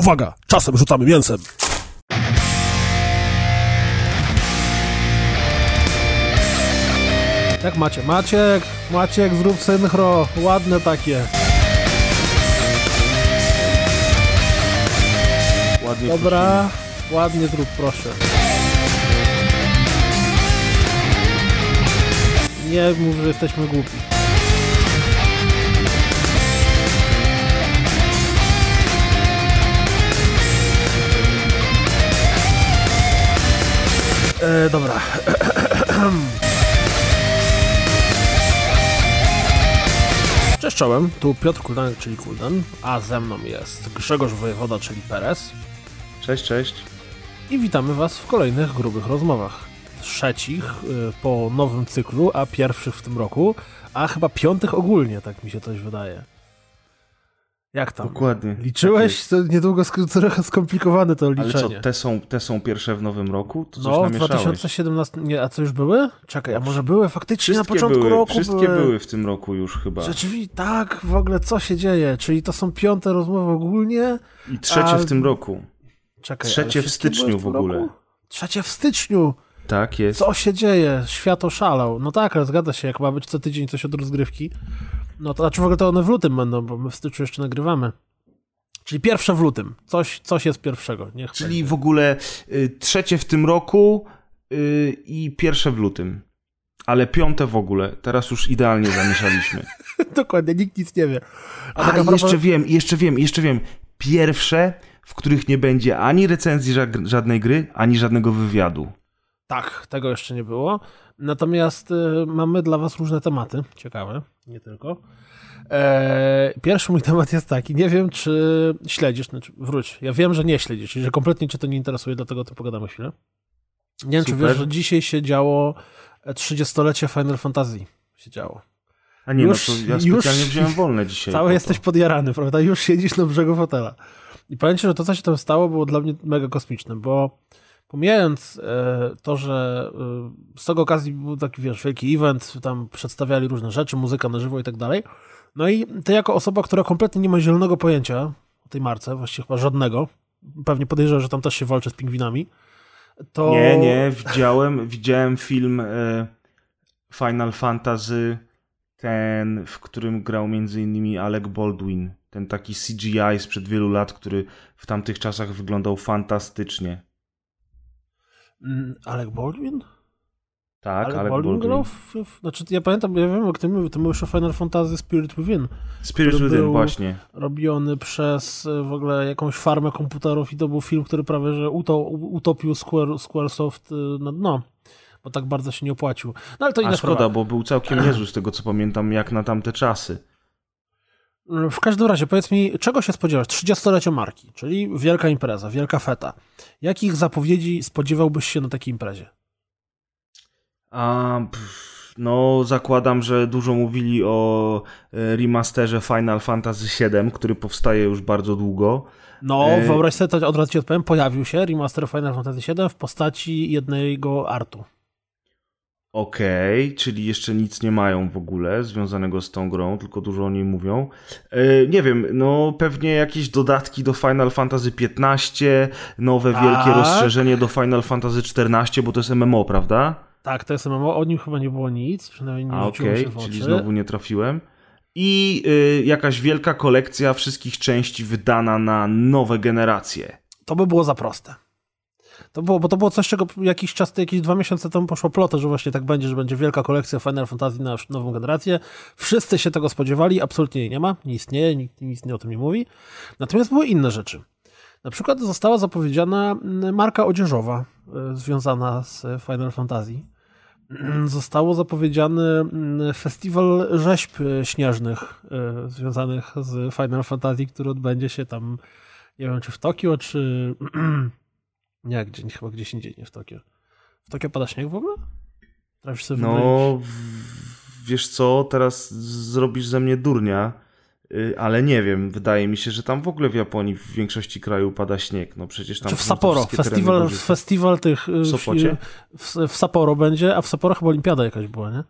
Uwaga, czasem rzucamy mięsem. Jak macie? Maciek, Maciek, zrób synchro, ładne takie. Ładnie Dobra, ładnie zrób, proszę. Nie mów, że jesteśmy głupi. E, dobra. Cześć czołem, tu Piotr Kuldanek, czyli Kuldan, a ze mną jest Grzegorz Wojewoda, czyli Perez. Cześć, cześć. I witamy Was w kolejnych grubych rozmowach. Trzecich y, po nowym cyklu, a pierwszych w tym roku, a chyba piątych ogólnie, tak mi się coś wydaje. Jak tam? Dokładnie. Liczyłeś? To niedługo sk- trochę skomplikowane to Ale liczenie. co, te są, te są pierwsze w nowym roku? To coś no, w namieszałeś. 2017. Nie, a co już były? Czekaj, a może były faktycznie Wszystkie na początku były, roku? Wszystkie były. w tym roku już chyba. Rzeczywiście, tak, w ogóle co się dzieje? Czyli to są piąte rozmowy ogólnie? I trzecie a- w tym roku. Czekaj, Trzecie ale w styczniu były w tym ogóle. roku? Trzecie w styczniu! Tak jest. Co się dzieje? Świat oszalał. No tak, ale zgadza się, jak ma być co tydzień coś od rozgrywki. No to znaczy w ogóle to one w lutym będą, bo my w styczniu jeszcze nagrywamy. Czyli pierwsze w lutym. Coś, coś jest pierwszego. Niech Czyli będzie. w ogóle y, trzecie w tym roku y, i pierwsze w lutym. Ale piąte w ogóle. Teraz już idealnie zamieszaliśmy. Dokładnie, nikt nic nie wie. A, propos- jeszcze wiem, jeszcze wiem, jeszcze wiem. Pierwsze, w których nie będzie ani recenzji ża- żadnej gry, ani żadnego wywiadu. Tak, tego jeszcze nie było. Natomiast y, mamy dla was różne tematy. Ciekawe, nie tylko. E, pierwszy mój temat jest taki. Nie wiem, czy śledzisz, znaczy wróć. Ja wiem, że nie śledzisz, że kompletnie cię to nie interesuje, dlatego to pogadamy chwilę. Nie wiem, czy wiesz, że dzisiaj się działo 30-lecie Final Fantasy. Się działo. A nie, Już- no to ja już- specjalnie wziąłem wolne dzisiaj. Cały jesteś podjarany, prawda? Już siedzisz na brzegu fotela. I powiem ci, że to, co się tam stało, było dla mnie mega kosmiczne, bo pomijając e, to, że e, z tego okazji był taki, wiesz, wielki event, tam przedstawiali różne rzeczy, muzyka na żywo i tak dalej. No i ty jako osoba, która kompletnie nie ma zielonego pojęcia o tej marce, właściwie chyba żadnego, pewnie podejrzewam, że tam też się walczy z pingwinami, to... Nie, nie, widziałem, widziałem film e, Final Fantasy, ten, w którym grał między innymi Alec Baldwin. Ten taki CGI sprzed wielu lat, który w tamtych czasach wyglądał fantastycznie. Mm, Alec Baldwin? Tak, Alec Alec Baldwin grał w, w, Znaczy, ja pamiętam, ja wiem, jak ty mówisz, to był jeszcze Final Fantasy Spirit Within. Spirit Within, właśnie. robiony przez e, w ogóle jakąś farmę komputerów i to był film, który prawie że uto, utopił Square, Squaresoft e, na dno, bo tak bardzo się nie opłacił. No ale to A inna szkoda, sprawa. bo był całkiem niezły z tego, co pamiętam, jak na tamte czasy. W każdym razie, powiedz mi, czego się spodziewasz? 30-lecie marki, czyli wielka impreza, wielka feta. Jakich zapowiedzi spodziewałbyś się na takiej imprezie? A, pff, no, zakładam, że dużo mówili o e, remasterze Final Fantasy VII, który powstaje już bardzo długo. No, E- wyobraź sobie, to od razu ci odpowiem, pojawił się remaster Final Fantasy VII w postaci jednego artu. Okej, czyli jeszcze nic nie mają w ogóle związanego z tą grą, tylko dużo o niej mówią. E, nie wiem, no pewnie jakieś dodatki do Final Fantasy XV, nowe wielkie Tak. rozszerzenie do Final Fantasy XIV, bo to jest MMO, prawda? Tak, to jest MMO, o nim chyba nie było nic, przynajmniej nie rzuciło okej, się w oczy. czyli znowu nie trafiłem. I y, jakaś wielka kolekcja wszystkich części wydana na nowe generacje. To by było za proste. To było, bo to było coś, czego jakiś czas, jakieś dwa miesiące temu poszło plotę, że właśnie tak będzie, że będzie wielka kolekcja Final Fantasy na nową generację. Wszyscy się tego spodziewali, absolutnie jej nie ma, nie istnieje, nikt nic nie o tym nie mówi. Natomiast były inne rzeczy. Na przykład została zapowiedziana mm, marka odzieżowa y, związana z Final Fantasy. Zostało zapowiedziany mm, festiwal rzeźb y, śnieżnych y, związanych z Final Fantasy, który odbędzie się tam, nie wiem czy w Tokio, czy nie, gdzie, chyba gdzieś indziej, nie w Tokio. W Tokio pada śnieg w ogóle? Trafisz sobie? No, w- wiesz co, teraz zrobisz ze mnie durnia, y, ale nie wiem, wydaje mi się, że tam w ogóle w Japonii w większości kraju pada śnieg. No przecież tam Czy w Sapporo, festiwal, festiwal tych... y, W Sopocie? W, w Sapporo będzie, a w Sapporo chyba olimpiada jakaś była, nie?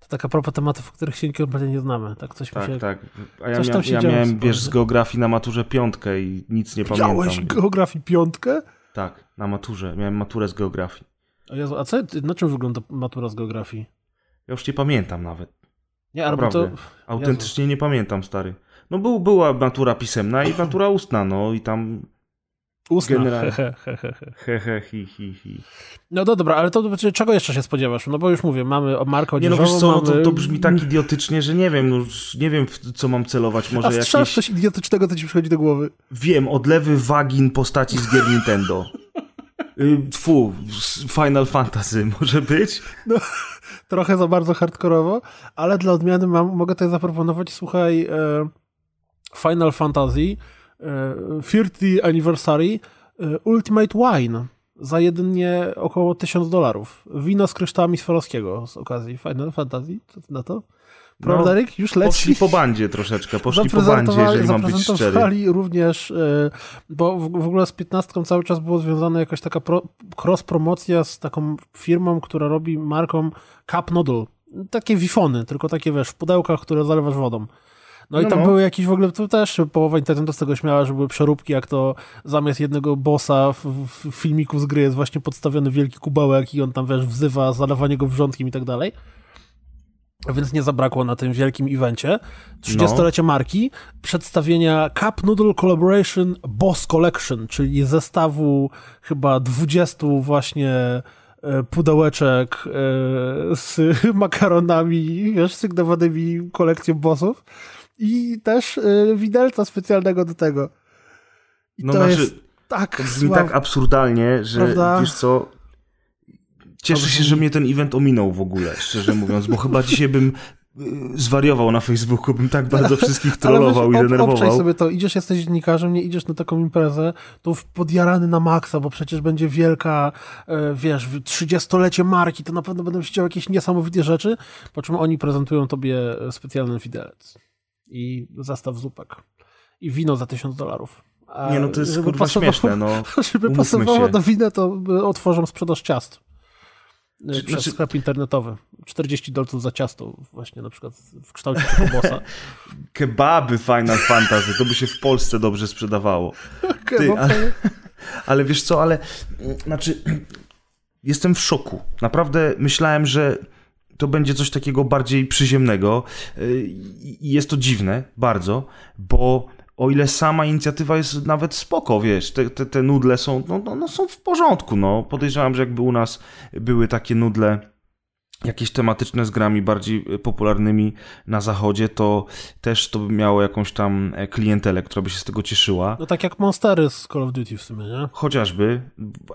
To taka propos tematów, o których się kompletnie nie znamy. Tak, coś Tak, mi się... tak. A ja, coś mia, ja miałem, wiesz, z geografii na maturze piątkę i nic nie Widziałeś pamiętam. geografii piątkę? Tak, na maturze. Miałem maturę z geografii. O Jezu, a co, na czym wygląda matura z geografii? Ja już nie pamiętam nawet. Nie, albo to... Autentycznie nie pamiętam, stary. No był, była matura pisemna i matura ustna, no i tam Ustna. Generalnie. He, he, he, he. he, he, hi, hi, hi. No to dobra, ale to znaczy, czego jeszcze się spodziewasz? No bo już mówię, mamy markę Nie no odzieżową, wiesz co, no to, mamy... to brzmi tak idiotycznie, że nie wiem, no, już nie wiem w co mam celować. Może A jakieś, coś idiotycznego, co ci przychodzi do głowy. wiem, odlewy wagin postaci z gier Nintendo. Y, Tfu, Final Fantasy może być? Trochę za bardzo hardkorowo, ale dla odmiany mam, mogę tutaj zaproponować, słuchaj, e, Final Fantasy 30 Anniversary e, Ultimate Wine za jedynie około 1000 dolarów. Wino z kryształami Swarowskiego z okazji Final Fantasy. Co ty na to? No, Prodarek już leci. Poszli po bandzie troszeczkę, poszli po bandzie, jeżeli mam być szczery. również, e, bo w, w ogóle z 15 cały czas było związane jakaś taka pro, cross-promocja z taką firmą, która robi marką Cup Noodle. Takie wifony, tylko takie wiesz, w pudełkach, które zalewasz wodą. No, i No, tam no. były jakieś w ogóle, to też połowa internetu z tego śmiała, że były przeróbki, jak to zamiast jednego bossa w, w filmiku z gry jest właśnie podstawiony wielki kubełek i on tam, wiesz, wzywa zalewanie go wrzątkiem i tak dalej. Więc nie zabrakło na tym wielkim evencie. 30-lecie marki, przedstawienia Cup Noodle Collaboration Boss Collection, czyli zestawu chyba 20 właśnie e, pudełeczek e, z makaronami, wiesz, sygnowanymi kolekcją bossów i też e, widelca specjalnego do tego. I No to znaczy, jest tak To brzmi tak absurdalnie, że Prawda? wiesz co. Cieszę się, że mnie ten event ominął w ogóle, szczerze mówiąc, bo chyba dzisiaj bym y, zwariował na Facebooku, bym tak bardzo wszystkich trollował i wiesz, ob- denerwował. obczaj sobie to, idziesz, jesteś dziennikarzem, nie idziesz na taką imprezę, to w- podjarany na maksa, bo przecież będzie wielka, e, wiesz, 30-lecie marki, to na pewno będą się działy jakieś niesamowite rzeczy, po czym oni prezentują tobie specjalny widelec i zestaw zupek i wino za 1000 dolarów. Nie no, to jest kurwa śmieszne, no. Żeby pasowało się. do wina, to otworzą sprzedaż ciast. Y, Czy- Przez znaczy- sklep internetowy. 40 dolców za ciasto, właśnie na przykład w kształcie tego bossa. Kebaby Final Fantasy, to by się w Polsce dobrze sprzedawało. Ty, ale, ale wiesz co, ale mm, znaczy jestem w szoku. Naprawdę myślałem, że to będzie coś takiego bardziej przyziemnego i jest to dziwne bardzo, bo o ile sama inicjatywa jest nawet spoko, wiesz, te, te, te nudle są, no, no, no są w porządku, no. Podejrzewam, że jakby u nas były takie nudle jakieś tematyczne z grami bardziej e, popularnymi na zachodzie, to też to by miało jakąś tam e, klientelę, która by się z tego cieszyła. No tak jak Monstery z Call of Duty w sumie, nie? Chociażby,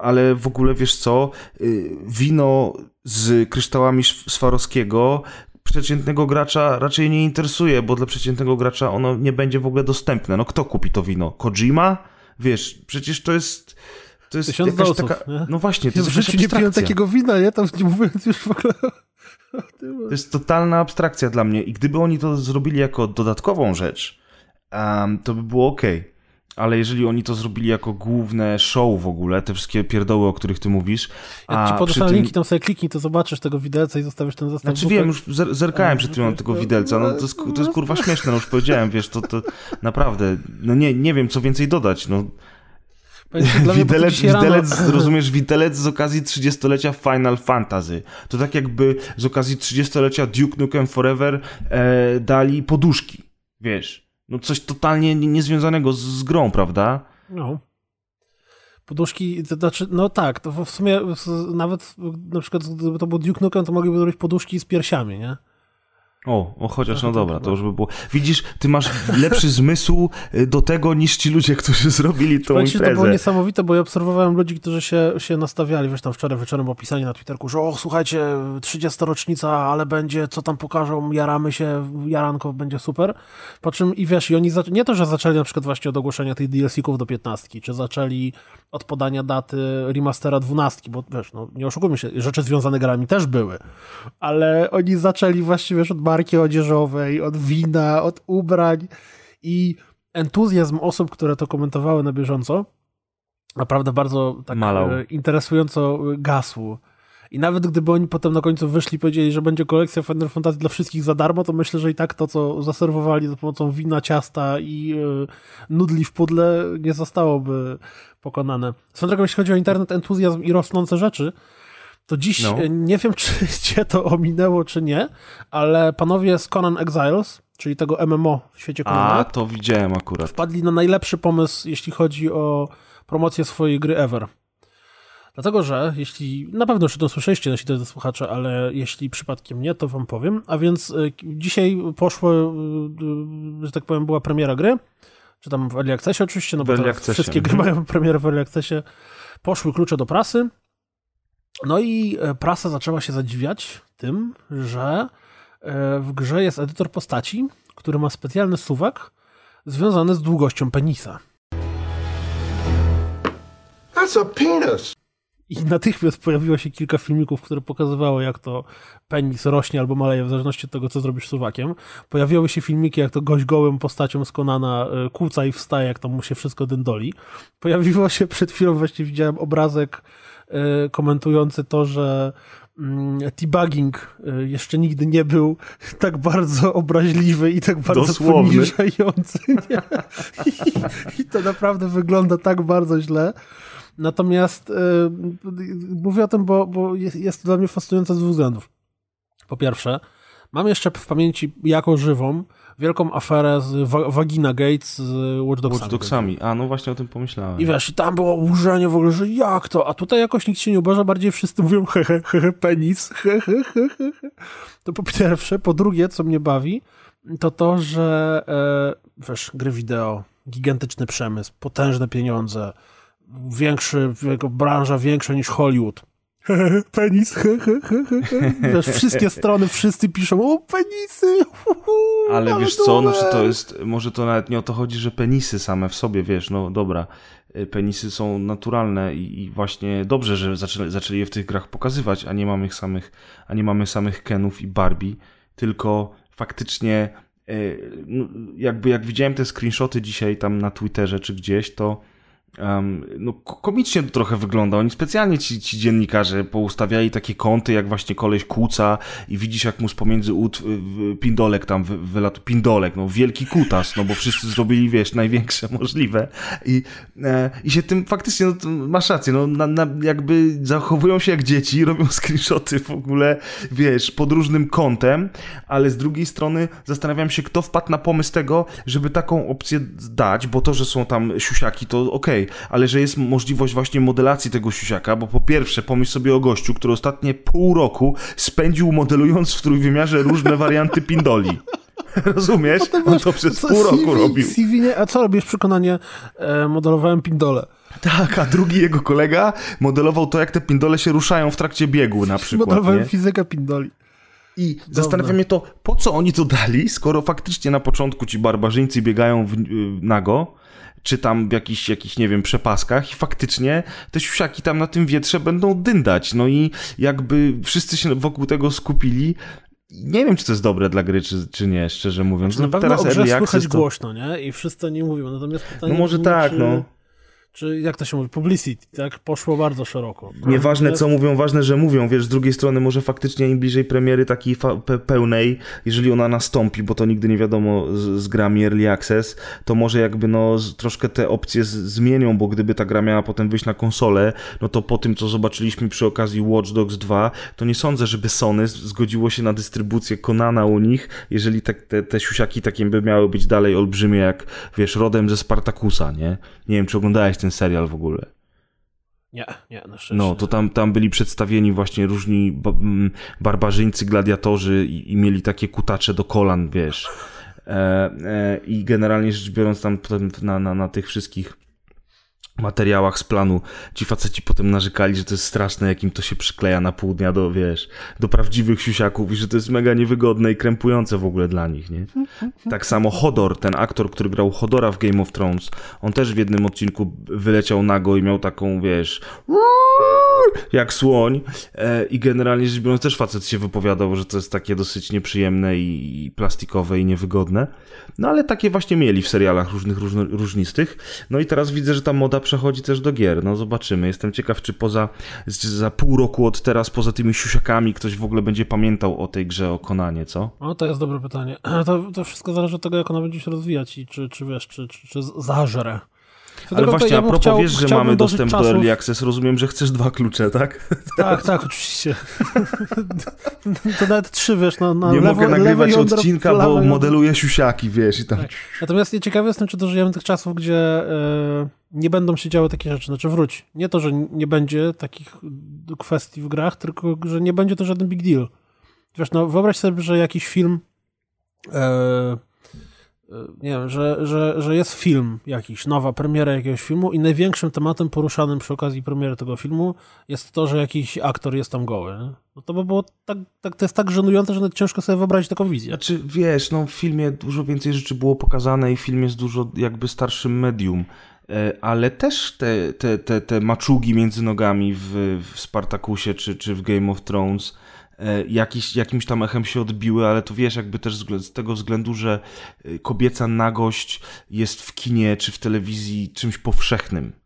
ale w ogóle wiesz co, y, wino z kryształami Sz- Swarowskiego przeciętnego gracza raczej nie interesuje, bo dla przeciętnego gracza ono nie będzie w ogóle dostępne. No kto kupi to wino? Kojima? Wiesz, przecież to jest to jest Tysiąc jakaś taka, nie? no właśnie, to Ja jest w życiu nie piłem takiego wina, nie? Tam nie mówiąc już w ogóle o tym. To jest totalna abstrakcja dla mnie i gdyby oni to zrobili jako dodatkową rzecz, em, to by było ok. Ale jeżeli oni to zrobili jako główne show w ogóle, te wszystkie pierdoły, o których ty mówisz, Jak a ci podeślę tym... linki, tam sobie kliknij, to zobaczysz tego widelca i zostawisz ten zestaw Znaczy wiem, już zer- zerkałem przed chwilą tego widelca, no to jest, to jest kurwa śmieszne, no już powiedziałem, wiesz, to, to naprawdę, no nie, nie wiem co więcej dodać, no Widelec, dzisiaj rano- widelec, rozumiesz, widelec z okazji 30-lecia Final Fantasy. To tak jakby z okazji 30-lecia Duke Nukem Forever e, dali poduszki, wiesz. No coś totalnie nie- niezwiązanego z, z grą, prawda? No. Poduszki, to znaczy, no tak, to w sumie nawet na przykład gdyby to był Duke Nukem, to mogliby zrobić poduszki z piersiami, nie? O, o chociaż no Trochę dobra, tak to już by było. Widzisz, ty masz lepszy zmysł do tego niż ci ludzie, którzy zrobili tą ci, że to było imprezę. niesamowite, bo ja obserwowałem ludzi, którzy się, się nastawiali, wiesz, tam wczoraj wieczorem było pisanie na Twitterku, że o, słuchajcie, 30 rocznica, ale będzie, co tam pokażą, jaramy się, jaranko, będzie super. Po czym, i wiesz, i oni, nie to, że zaczęli na przykład właśnie od ogłoszenia tych DLC-ków do 15, czy zaczęli od podania daty remastera 12, bo wiesz, no, nie oszukujmy się, rzeczy związane grami też były, ale oni zaczęli właśnie, wiesz, od marki odzieżowej, od wina, od ubrań i entuzjazm osób, które to komentowały na bieżąco, naprawdę bardzo tak Malał. e, interesująco gasł. I nawet gdyby oni potem na końcu wyszli i powiedzieli, że będzie kolekcja Final Fantasy dla wszystkich za darmo, to myślę, że i tak to, co zaserwowali za pomocą wina, ciasta i yy, nudli w pudle, nie zostałoby pokonane. Swoją drogą, jeśli chodzi o internet, entuzjazm i rosnące rzeczy, to dziś no. nie wiem, czy cię to ominęło, czy nie, ale panowie z Conan Exiles, czyli tego MMO w świecie Conana, A, to widziałem akurat. Wpadli na najlepszy pomysł, jeśli chodzi o promocję swojej gry ever. Dlatego, że jeśli, na pewno już to słyszeliście nasi drodzy słuchacze, ale jeśli przypadkiem nie, to wam powiem. A więc y, dzisiaj poszło, y, że tak powiem, była premiera gry, czy tam w Early Accessie oczywiście, no bo wszystkie gry mhm. mają premierę w Early Accessie. Poszły klucze do prasy, no i e, prasa zaczęła się zadziwiać tym, że e, w grze jest edytor postaci, który ma specjalny suwak związany z długością penisa. That's a penis! I natychmiast pojawiło się kilka filmików, które pokazywały, jak to penis rośnie albo maleje, w zależności od tego, co zrobisz suwakiem. Pojawiały się filmiki, jak to gość gołym postacią z Konana e, kłóca i wstaje, jak tam mu się wszystko dyndoli. Pojawiło się przed chwilą, właśnie widziałem obrazek komentujący to, że mm, debugging y, jeszcze nigdy nie był tak bardzo obraźliwy i tak bardzo Dosłowny. poniżający. I, I, to naprawdę wygląda tak bardzo źle. Natomiast yy, mówię o tym, bo, bo jest, jest to dla mnie fascynujące z dwóch względów. Po pierwsze, mam jeszcze w pamięci jako żywą wielką aferę z Vagina Gates z Watch Dogsami. Watch Dogsami. A, no właśnie o tym pomyślałem. I wiesz, i tam było oburzenie w ogóle, że jak to? A tutaj jakoś nikt się nie oburza, bardziej wszyscy mówią hehe, hehe, penis, hehe, hehe. To po pierwsze. Po drugie, co mnie bawi, to to, że e, wiesz, gry wideo, gigantyczny przemysł, potężne pieniądze, większy, branża większa niż Hollywood penis, wiesz, wszystkie strony, wszyscy piszą, o penisy, ale wiesz co, znaczy to jest, może to nawet nie o to chodzi, że penisy same w sobie, wiesz, no dobra, y, penisy są naturalne i, i właśnie dobrze, że zaczęli, zaczęli je w tych grach pokazywać, a nie mamy samych, a nie mamy samych Kenów i Barbie, tylko faktycznie y, no, jakby jak widziałem te screenshoty dzisiaj tam na Twitterze czy gdzieś, to Um, no, komicznie to trochę wygląda. Oni specjalnie ci, ci dziennikarze poustawiali takie kąty, jak właśnie koleś kłóca i widzisz, jak mu z pomiędzy ud pindolek tam wylatu pindolek, no wielki kutas, no bo wszyscy zrobili, wiesz, największe możliwe. I, e, i się tym faktycznie, no, masz rację, no na, na, jakby zachowują się jak dzieci, robią screenshoty w ogóle, wiesz, pod różnym kątem, ale z drugiej strony zastanawiam się, kto wpadł na pomysł tego, żeby taką opcję dać, bo to, że są tam siusiaki, to okej, ale że jest możliwość właśnie modelacji tego siusiaka, bo po pierwsze pomyśl sobie o gościu, który ostatnie pół roku spędził modelując w trójwymiarze różne warianty pindoli. Rozumiesz? On to przez pół roku CV, robił. CV nie, a co robisz przekonanie? E, modelowałem pindole. Tak, a drugi jego kolega modelował to, jak te pindole się ruszają w trakcie biegu na przykład. Modelowałem nie? fizykę pindoli. I zastanawia mnie to, po co oni to dali, skoro faktycznie na początku ci barbarzyńcy biegają w, y, nago, czy tam w jakichś, jakichś, nie wiem, przepaskach i faktycznie te siusiaki tam na tym wietrze będą dyndać. No i jakby wszyscy się wokół tego skupili, nie wiem, czy to jest dobre dla gry, czy, czy nie, szczerze mówiąc. No, na pewno teraz o słychać to... głośno, nie? I wszyscy nie mówią. Natomiast pytanie No może tak, no czy jak to się mówi, publicity, tak? Poszło bardzo szeroko. Nieważne co mówią, ważne, że mówią, wiesz, z drugiej strony może faktycznie im bliżej premiery takiej pe pełnej, jeżeli ona nastąpi, bo to nigdy nie wiadomo z, z grami Early Access, to może jakby no troszkę te opcje zmienią, bo gdyby ta gra miała potem wyjść na konsolę, no to po tym, co zobaczyliśmy przy okazji Watch Dogs 2, to nie sądzę, żeby Sony zgodziło się na dystrybucję Konana u nich, jeżeli te, te, te siusiaki takie by miały być dalej olbrzymie, jak wiesz, rodem ze Spartakusa, nie? Nie wiem, czy oglądałeś ten ten serial w ogóle. Nie, nie, na szczęście. No, to tam, tam byli przedstawieni właśnie różni barbarzyńcy, gladiatorzy i, i mieli takie kutacze do kolan, wiesz. E, e, I generalnie rzecz biorąc, tam na, na, na tych wszystkich materiałach z planu ci faceci potem narzekali, że to jest straszne, jakim to się przykleja na pół dnia do, wiesz, do prawdziwych siusiaków i że to jest mega niewygodne i krępujące w ogóle dla nich, nie? Tak samo Hodor, ten aktor, który grał Hodora w Game of Thrones, on też w jednym odcinku wyleciał nago i miał taką, wiesz, jak słoń. E, I generalnie rzecz biorąc też facet się wypowiadał, że to jest takie dosyć nieprzyjemne i, plastikowe i niewygodne. No ale takie właśnie mieli w serialach różnych, różnistych. No i teraz widzę, że ta moda przechodzi też do gier. No zobaczymy. Jestem ciekaw, czy poza za pół roku od teraz, poza tymi siusiakami, ktoś w ogóle będzie pamiętał o tej grze o Konanie, co? No to jest dobre pytanie. To, to wszystko zależy od tego, jak ona będzie się rozwijać i czy, czy wiesz, czy, czy, czy zażre. Ale właśnie, ja a propos, chciał, wiesz, że mamy dostęp do Early Access, rozumiem, że chcesz dwa klucze, tak? Tak, tak, oczywiście. to nawet trzy, wiesz, na, na Nie lewo, mogę nagrywać odcinka, bo modeluję siusiaki, wiesz, i tam... Tak. Natomiast ciekawy jestem, czy dożyjemy tych czasów, gdzie yy, nie będą się działy takie rzeczy. Znaczy wróć. Nie to, że nie będzie takich kwestii w grach, tylko, że nie będzie to żaden big deal. Wiesz, no wyobraź sobie, że jakiś film... Yy, nie wiem, że, że, że jest film jakiś, nowa premiera jakiegoś filmu i największym tematem poruszanym przy okazji premiery tego filmu jest to, że jakiś aktor jest tam goły. No to by było tak, tak, to jest tak żenujące, że ciężko sobie wyobrazić taką wizję. Znaczy, wiesz, no w filmie dużo więcej rzeczy było pokazane i film jest dużo jakby starszym medium e, ale też te, te, te, te maczugi między nogami w, w Spartakusie czy, czy w Game of Thrones jakiś, jakimś tam echem się odbiły, ale to wiesz, jakby też z tego względu, że e, kobieca nagość jest w kinie czy w telewizji czymś powszechnym.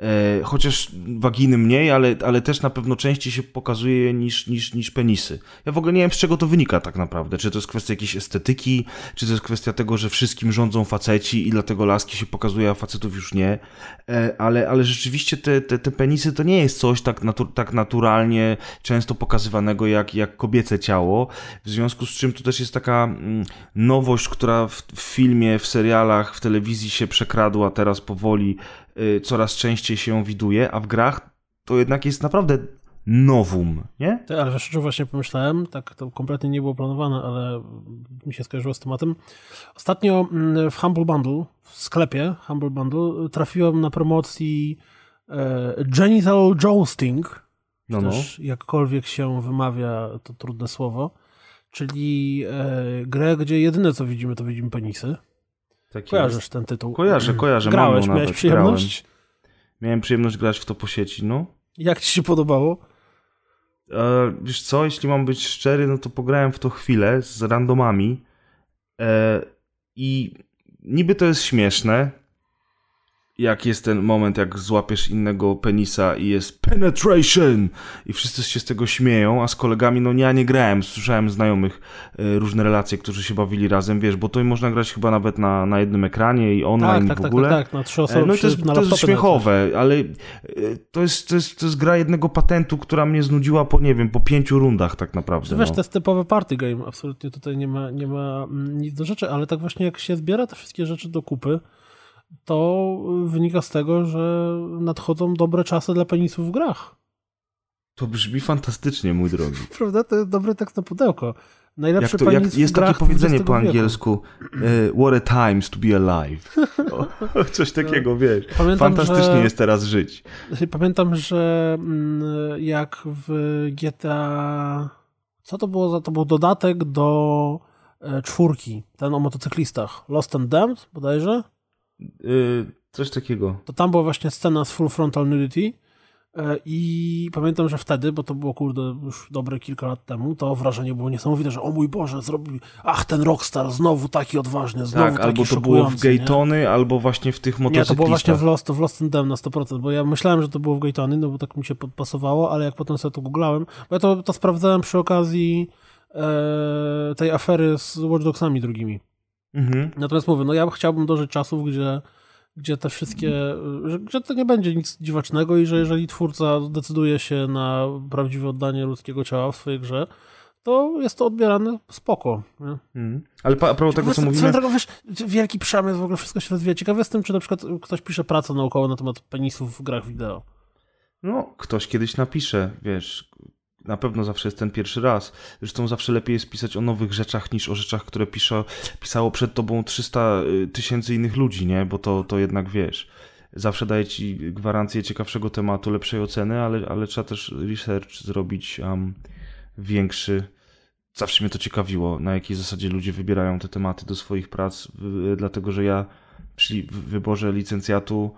E, chociaż waginy mniej, ale, ale też na pewno częściej się pokazuje je niż, niż, niż penisy. Ja w ogóle nie wiem, z czego to wynika tak naprawdę. Czy to jest kwestia jakiejś estetyki, czy to jest kwestia tego, że wszystkim rządzą faceci i dlatego laski się pokazuje, a facetów już nie. E, ale, ale rzeczywiście te, te, te penisy to nie jest coś tak, natu, tak naturalnie często pokazywanego jak, jak kobiece ciało. W związku z czym to też jest taka mm, nowość, która w, w filmie, w serialach, w telewizji się przekradła teraz powoli coraz częściej się widuje, a w grach to jednak jest naprawdę nowum, nie? Tak, ale wiesz, właśnie pomyślałem, tak to kompletnie nie było planowane, ale mi się skojarzyło z tematem. Ostatnio mm, w Humble Bundle, w sklepie Humble Bundle, trafiłem na promocji e, Genital Jousting, no, no. też jakkolwiek się wymawia to trudne słowo, czyli e, grę, gdzie jedyne co widzimy, to widzimy penisy. Tak Kojarzysz jest. ten tytuł? Kojarzę, kojarzę. Grałeś, miałeś nawet, przyjemność? Grałem. Miałem przyjemność grać w to po sieci, no. Jak ci się podobało? E, wiesz co, jeśli mam być szczery, no to pograłem w to chwilę z randomami e, i niby to jest śmieszne, jak jest ten moment, jak złapiesz innego penisa i jest penetration i wszyscy się z tego śmieją, a z kolegami, no ja nie grałem, słyszałem znajomych y, różne relacje, którzy się bawili razem, wiesz, bo to można grać chyba nawet na, na jednym ekranie i online tak, tak, w ogóle. Tak, tak, na trzy osoby. No i to jest, to jest śmiechowe, ale y, to jest, to, jest, to jest gra jednego patentu, która mnie znudziła po, nie wiem, po pięciu rundach tak naprawdę. Wiesz, no. to jest typowy party game, absolutnie tutaj nie ma, nie ma mm, nic do rzeczy, ale tak właśnie jak się zbiera te wszystkie rzeczy do kupy, to wynika z tego, że nadchodzą dobre czasy dla penisów w grach. To brzmi fantastycznie, mój drogi. Prawda? To jest dobry tekst na pudełko. Najlepszy jak to, jak Jest takie powiedzenie po angielsku uh, What a times to be alive. O, coś takiego, wiesz. Pamiętam, Fantastycznie że, jest teraz żyć. Pamiętam, że mm, jak w GTA... Co to było za... To był dodatek do e, czwórki. Ten o motocyklistach. Lost and Damned bodajże? Yy, coś takiego. To tam była właśnie scena z Full Frontal Nudity yy, i pamiętam, że wtedy, bo to było kurde już dobre kilka lat temu, to wrażenie było niesamowite, że o mój Boże, zrobił, ach ten Rockstar znowu taki odważny, znowu tak, taki albo to było w Gaytony, nie? albo właśnie w tych motocyklistach. Nie, to było właśnie w Lost, w Lost and Dem na 100%, bo ja myślałem, że to było w Gaytony, no bo tak mi się podpasowało, ale jak potem sobie to googlałem, bo ja to, to sprawdzałem przy okazji e, tej afery z Watch Dogsami drugimi. Mhm. Natomiast mówię, no ja chciałbym dożyć czasów, gdzie, gdzie te wszystkie, że, że to nie będzie nic dziwacznego i że jeżeli twórca decyduje się na prawdziwe oddanie ludzkiego ciała w swojej grze, to jest to odbierane spoko. Mhm. Ale a propos tego, co mówimy... Drogą, wiesz, wielki przemysł, w ogóle wszystko się rozwija. Ciekawe jestem, czy na przykład ktoś pisze pracę naukową na temat penisów w grach wideo. No, ktoś kiedyś napisze, wiesz, na pewno zawsze jest ten pierwszy raz. Zresztą zawsze lepiej jest pisać o nowych rzeczach niż o rzeczach, które pisze, pisało przed tobą 300 y, tysięcy innych ludzi, nie? Bo to, to jednak wiesz. Zawsze daje ci gwarancję ciekawszego tematu, lepszej oceny, ale, ale trzeba też research zrobić um, większy. Zawsze mnie to ciekawiło, na jakiej zasadzie ludzie wybierają te tematy do swoich prac, dlatego że ja przy wyborze licencjatu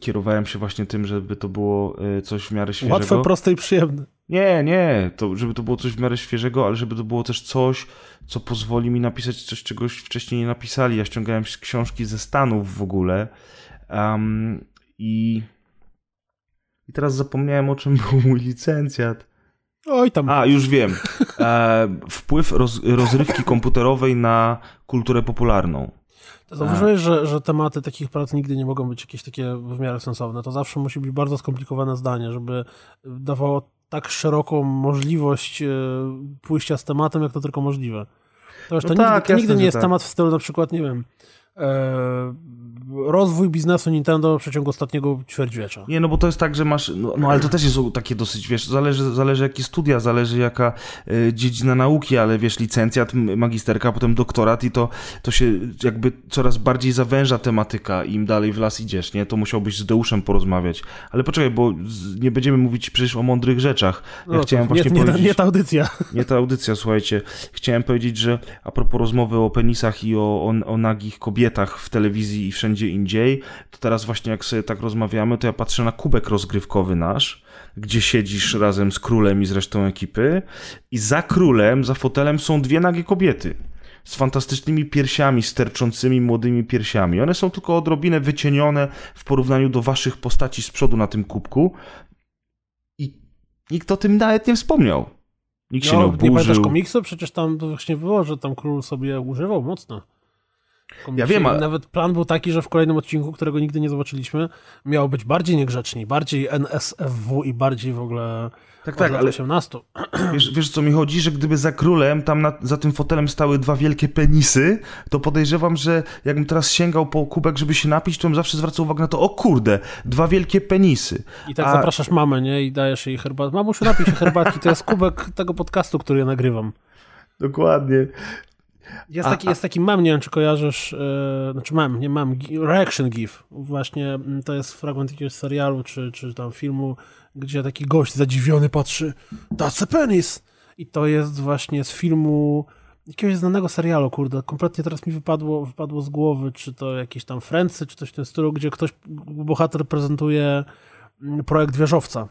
kierowałem się właśnie tym, żeby to było e, coś w miarę świeżego. Łatwe, proste i przyjemne. Nie, nie, to żeby to było coś w miarę świeżego, ale żeby to było też coś, co pozwoli mi napisać coś, czegoś wcześniej nie napisali. Ja ściągałem książki ze Stanów w ogóle um, i, i teraz zapomniałem o czym był mój licencjat. Oj tam. A, już wiem. E, wpływ roz, rozrywki komputerowej na kulturę popularną. Zauważyłeś, że, że tematy takich prac nigdy nie mogą być jakieś takie w miarę sensowne. To zawsze musi być bardzo skomplikowane zdanie, żeby dawało tak szeroką możliwość e, pójścia z tematem, jak to tylko możliwe. To, już, No nigdy, tak, to nigdy jasne, nie że jest tak. temat w stylu na przykład, nie wiem, rozwój biznesu Nintendo w przeciągu ostatniego ćwierćwiecza. Nie, no bo to jest tak, że masz, no, no ale to też jest takie dosyć, wiesz, zależy, zależy jakie studia, zależy jaka y, dziedzina nauki, ale wiesz, licencjat, magisterka, potem doktorat i to, to się jakby coraz bardziej zawęża tematyka, im dalej w las idziesz, nie? To musiałbyś z Deuszem porozmawiać. Ale poczekaj, bo z, nie będziemy mówić przecież o mądrych rzeczach. Ja No, chciałem właśnie nie, nie, powiedzieć... nie ta audycja. Nie ta audycja, słuchajcie. Chciałem powiedzieć, że a propos rozmowy o penisach i o, o, o nagich kobietach w telewizji i wszędzie indziej, to teraz właśnie jak sobie tak rozmawiamy, to ja patrzę na kubek rozgrywkowy nasz, gdzie siedzisz razem z królem i z resztą ekipy i za królem, za fotelem są dwie nagie kobiety. Z fantastycznymi piersiami, sterczącymi młodymi piersiami. One są tylko odrobinę wycienione w porównaniu do waszych postaci z przodu na tym kubku. I nikt o tym nawet nie wspomniał. Nikt się nie No, nie pamiętasz oburzył. komiksu? Przecież tam właśnie było, że tam król sobie używał mocno. Ja wiem, ale- Nawet plan był taki, że w kolejnym odcinku, którego nigdy nie zobaczyliśmy, miało być bardziej niegrzeczni, bardziej NSFW i bardziej w ogóle Tak, tak, ale 18. wiesz, wiesz co mi chodzi, że gdyby za królem tam na, za tym fotelem stały dwa wielkie penisy, to podejrzewam, że jakbym teraz sięgał po kubek, żeby się napić, to bym zawsze zwracał uwagę na to, o kurde, dwa wielkie penisy. I tak A- zapraszasz mamę, nie? I dajesz jej herbatę. Mamusiu, napij się herbatki. To jest kubek tego podcastu, który ja nagrywam. Dokładnie. Jest taki, a- jest taki mem, nie wiem czy kojarzysz, e, znaczy mem, nie gi- reaction gif. Właśnie mm, to jest fragment jakiegoś serialu czy, czy tam filmu, gdzie taki gość zadziwiony patrzy, that's a penis! I to jest właśnie z filmu jakiegoś znanego serialu, kurde, kompletnie teraz mi wypadło, wypadło z głowy, czy to jakieś tam Friendsy, czy coś w tym stylu, gdzie ktoś, bohater prezentuje mm, projekt wieżowca.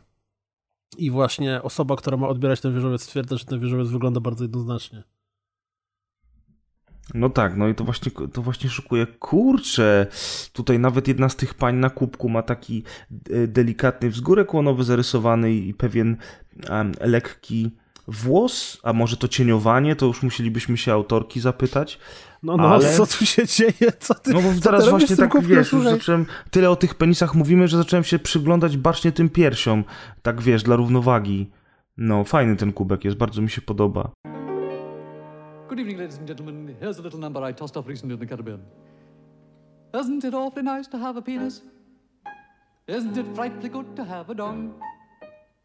I właśnie osoba, która ma odbierać ten wieżowiec stwierdza, że ten wieżowiec wygląda bardzo jednoznacznie. No tak, no i to właśnie, to właśnie szukuje. Kurczę, tutaj nawet jedna z tych pań na kubku ma taki e, delikatny wzgórek łonowy zarysowany i pewien em, lekki włos, a może to cieniowanie, to już musielibyśmy się autorki zapytać. No, no, Ale- co tu się dzieje? Co ty, No bo teraz właśnie tak, wiesz, już zacząłem, tyle o tych penisach mówimy, że zacząłem się przyglądać bacznie tym piersiom, tak wiesz, dla równowagi. No, fajny ten kubek jest, bardzo mi się podoba. Good evening, ladies and gentlemen. Here's a little number I tossed off recently in the Caribbean. Isn't it awfully nice to have a penis? Isn't it frightfully good to have a dong?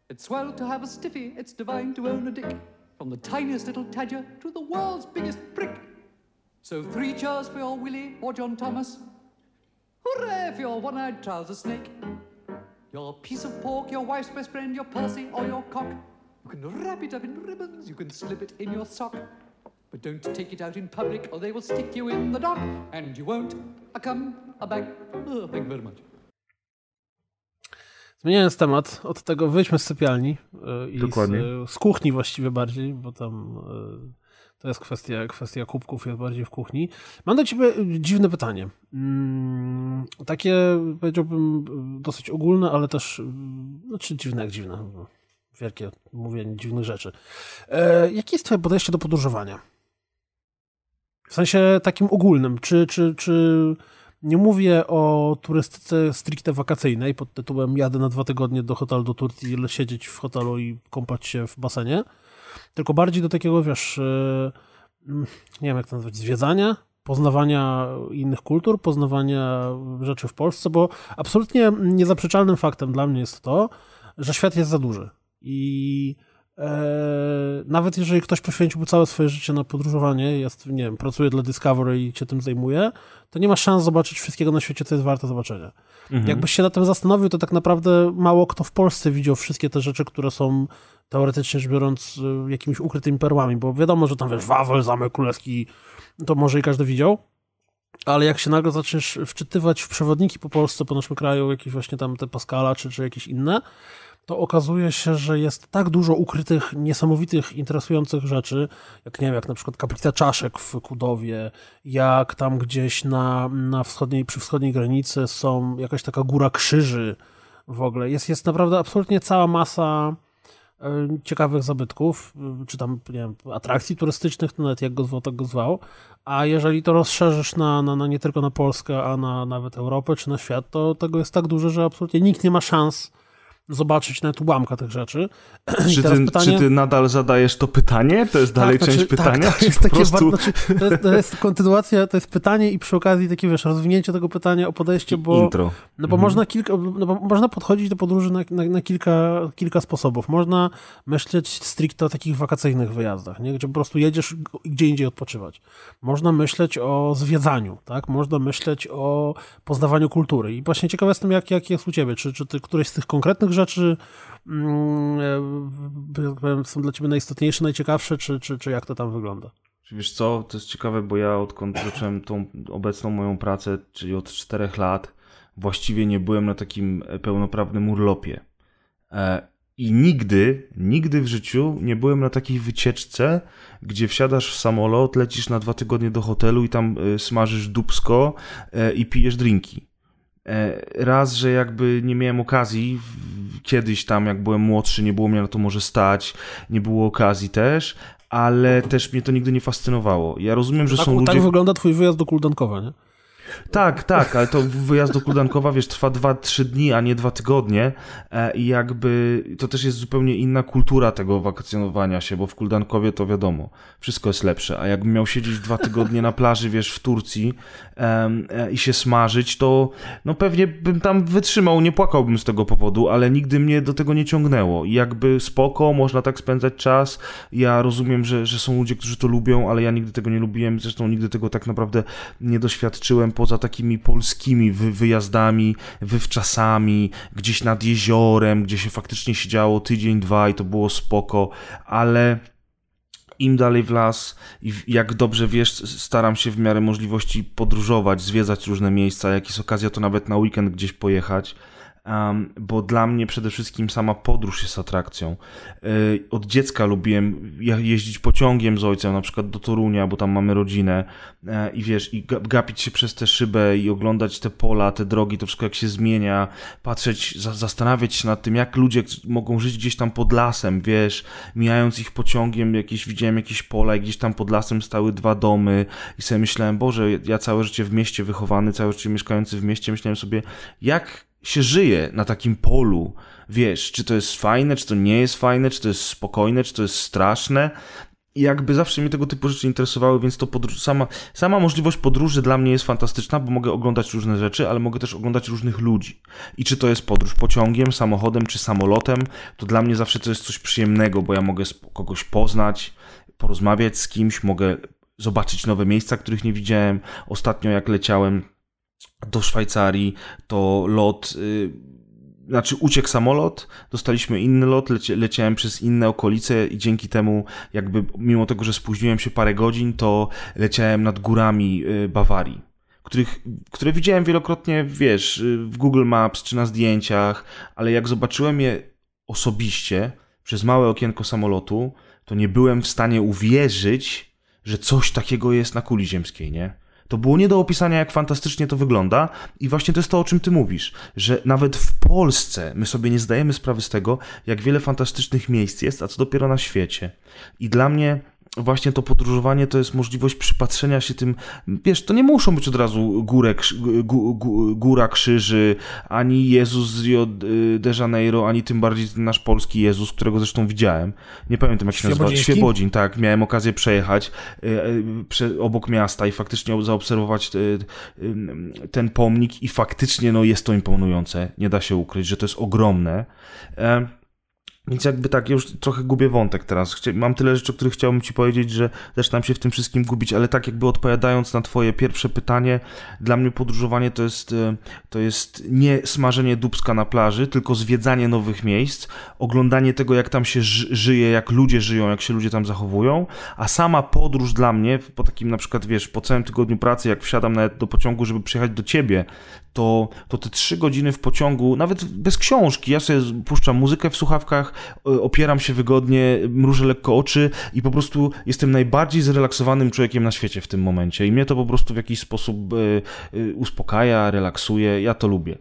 It's swell to have a stiffy, it's divine to own a dick. From the tiniest little tadger to the world's biggest prick. So three cheers for your Willie or John Thomas. Hooray for your one-eyed trouser snake. Your piece of pork, your wife's best friend, your Percy or your cock. You can wrap it up in ribbons, you can slip it in your sock. But don't take it out in public or they will stick you in the dock and you won't a come a back. Oh, thank you very much. Zmieniając temat, od tego wyjdźmy z sypialni y, i z, Dokładnie. y, z kuchni właściwie bardziej, bo tam y, to jest kwestia, kwestia kubków, jest bardziej w kuchni. Mam do ciebie dziwne pytanie. Mm, Takie, powiedziałbym, dosyć ogólne, ale też, y, znaczy dziwne jak dziwne, wielkie mówienie dziwnych rzeczy. E, Jakie jest twoje podejście do podróżowania? W sensie takim ogólnym. Czy, czy, czy nie mówię o turystyce stricte wakacyjnej pod tytułem jadę na dwa tygodnie do hotelu do Turcji, siedzieć w hotelu i kąpać się w basenie, tylko bardziej do takiego, wiesz, e, mm, nie wiem jak to nazwać, zwiedzania, poznawania innych kultur, poznawania rzeczy w Polsce, bo absolutnie niezaprzeczalnym faktem dla mnie jest to, że świat jest za duży i nawet jeżeli ktoś poświęciłby całe swoje życie na podróżowanie, jest, nie wiem, pracuje dla Discovery i się tym zajmuje, to nie ma szans zobaczyć wszystkiego na świecie, co jest warte zobaczenia. Mhm. Jakbyś się na tym zastanowił, to tak naprawdę mało kto w Polsce widział wszystkie te rzeczy, które są teoretycznie rzecz biorąc y, jakimiś ukrytymi perłami, bo wiadomo, że tam wiesz, Wawel, Zamek Królewski, to może i każdy widział, ale jak się nagle zaczniesz wczytywać w przewodniki po Polsce, po naszym kraju, jakieś właśnie tam te Pascala czy, czy jakieś inne, to okazuje się, że jest tak dużo ukrytych, niesamowitych, interesujących rzeczy, jak nie wiem, jak na przykład kaplica czaszek w Kudowie, jak tam gdzieś na, na wschodniej, przy wschodniej granicy są jakaś taka góra krzyży w ogóle. Jest, jest naprawdę absolutnie cała masa e, ciekawych zabytków, e, czy tam, nie wiem, atrakcji turystycznych, to nawet jak go zwał, tak go zwał. A jeżeli to rozszerzysz na, na, na nie tylko na Polskę, a na nawet Europę czy na świat, to tego jest tak dużo, że absolutnie nikt nie ma szans zobaczyć nawet ułamka tych rzeczy. Czy ty, pytanie... czy ty, nadal zadajesz to pytanie? To jest dalej tak, część znaczy, pytania? Tak, to, jest takie, prostu... znaczy, to, jest, to, jest, kontynuacja, to jest pytanie i przy okazji takie, wiesz, rozwinięcie tego pytania o podejście, bo, Intro. No bo mhm. można, kilka, no bo można podchodzić do podróży na, na, na, kilka, kilka sposobów. Można myśleć stricte o takich wakacyjnych wyjazdach, nie? gdzie po prostu jedziesz gdzie indziej odpoczywać. Można myśleć o zwiedzaniu, tak? Można myśleć o poznawaniu kultury. I właśnie ciekawe jestem, jak, jak jest u ciebie. Czy, czy ty któreś z tych konkretnych rzeczy mm, są dla ciebie najistotniejsze, najciekawsze, czy, czy, czy jak to tam wygląda? Wiesz co, to jest ciekawe, bo ja odkąd zacząłem tą obecną moją pracę, czyli od czterech lat, właściwie nie byłem na takim pełnoprawnym urlopie. E, I nigdy, nigdy w życiu nie byłem na takiej wycieczce, gdzie wsiadasz w samolot, lecisz na dwa tygodnie do hotelu i tam e, smażysz dupsko e, i pijesz drinki. Raz, że jakby nie miałem okazji kiedyś tam, jak byłem młodszy, nie było mnie na to może stać, nie było okazji też, ale też mnie to nigdy nie fascynowało. Ja rozumiem, że tak, są tak ludzie... Tak wygląda twój wyjazd do Kuldankowa, nie? Tak, tak, ale to wyjazd do Kuldankowa, wiesz, trwa 2-3 dni, a nie 2 tygodnie. E, i jakby to też jest zupełnie inna kultura tego wakacjonowania się, bo w Kuldankowie to wiadomo, wszystko jest lepsze, a jakbym miał siedzieć dwa tygodnie na plaży, wiesz, w Turcji e, i się smażyć, to no pewnie bym tam wytrzymał, nie płakałbym z tego powodu, ale nigdy mnie do tego nie ciągnęło. I jakby spoko, można tak spędzać czas, ja rozumiem, że, że są ludzie, którzy to lubią, ale ja nigdy tego nie lubiłem, zresztą nigdy tego tak naprawdę nie doświadczyłem poza takimi polskimi wy wyjazdami, wywczasami, gdzieś nad jeziorem, gdzie się faktycznie siedziało tydzień, dwa i to było spoko, ale im dalej w las i jak dobrze wiesz, staram się w miarę możliwości podróżować, zwiedzać różne miejsca, jak jest okazja, to nawet na weekend gdzieś pojechać um, bo dla mnie przede wszystkim sama podróż jest atrakcją. Yy, od dziecka lubiłem jeździć pociągiem z ojcem, na przykład do Torunia, bo tam mamy rodzinę. Yy, i wiesz, i gapić się przez tę szybę i oglądać te pola, te drogi, to wszystko jak się zmienia, patrzeć, za zastanawiać się nad tym, jak ludzie mogą żyć gdzieś tam pod lasem, wiesz, mijając ich pociągiem, jakieś, widziałem jakieś pola i gdzieś tam pod lasem stały dwa domy. I sobie myślałem, Boże, ja całe życie w mieście wychowany, całe życie mieszkający w mieście, myślałem sobie, jak się żyje na takim polu. Wiesz, czy to jest fajne, czy to nie jest fajne, czy to jest spokojne, czy to jest straszne. I jakby zawsze mnie tego typu rzeczy interesowały, więc to podróż, sama, sama możliwość podróży dla mnie jest fantastyczna, bo mogę oglądać różne rzeczy, ale mogę też oglądać różnych ludzi. I czy to jest podróż pociągiem, samochodem czy samolotem, to dla mnie zawsze to jest coś przyjemnego, bo ja mogę kogoś poznać, porozmawiać z kimś, mogę zobaczyć nowe miejsca, których nie widziałem. Ostatnio jak leciałem do Szwajcarii, to lot, yy, znaczy uciekł samolot, dostaliśmy inny lot, leciałem przez inne okolice i dzięki temu jakby mimo tego, że spóźniłem się parę godzin, to leciałem nad górami yy, Bawarii. Których, które widziałem wielokrotnie, wiesz, y, w Google Maps czy na zdjęciach, ale jak zobaczyłem je osobiście przez małe okienko samolotu, to nie byłem w stanie uwierzyć, że coś takiego jest na kuli ziemskiej, nie? To było nie do opisania, jak fantastycznie to wygląda, i właśnie to jest to, o czym ty mówisz, że nawet w Polsce my sobie nie zdajemy sprawy z tego, jak wiele fantastycznych miejsc jest, a co dopiero na świecie. I dla mnie właśnie to podróżowanie to jest możliwość przypatrzenia się tym, wiesz, to nie muszą być od razu góra krzyży, ani Jezus z Rio de Janeiro, ani tym bardziej ten nasz polski Jezus, którego zresztą widziałem. Nie pamiętam jak się nazywa. Świebodzin, tak. Miałem okazję przejechać e, e, obok miasta i faktycznie zaobserwować e, ten pomnik i faktycznie no, jest to imponujące. Nie da się ukryć, że to jest ogromne. Więc jakby tak, już trochę gubię wątek teraz. Mam tyle rzeczy, o których chciałbym ci powiedzieć, że zaczynam się w tym wszystkim gubić, ale tak jakby odpowiadając na twoje pierwsze pytanie, dla mnie podróżowanie to jest, e, to jest nie smażenie dubska na plaży, tylko zwiedzanie nowych miejsc, oglądanie tego, jak tam się żyje, jak ludzie żyją, jak się ludzie tam zachowują, a sama podróż dla mnie, po takim na przykład, wiesz, po całym tygodniu pracy, jak wsiadam nawet do pociągu, żeby przyjechać do ciebie, to, to te trzy godziny w pociągu, nawet bez książki, ja sobie puszczam muzykę w słuchawkach, e, opieram się wygodnie, mrużę lekko oczy i po prostu jestem najbardziej zrelaksowanym człowiekiem na świecie w tym momencie i mnie to po prostu w jakiś sposób e, e, uspokaja, relaksuje, ja to lubię.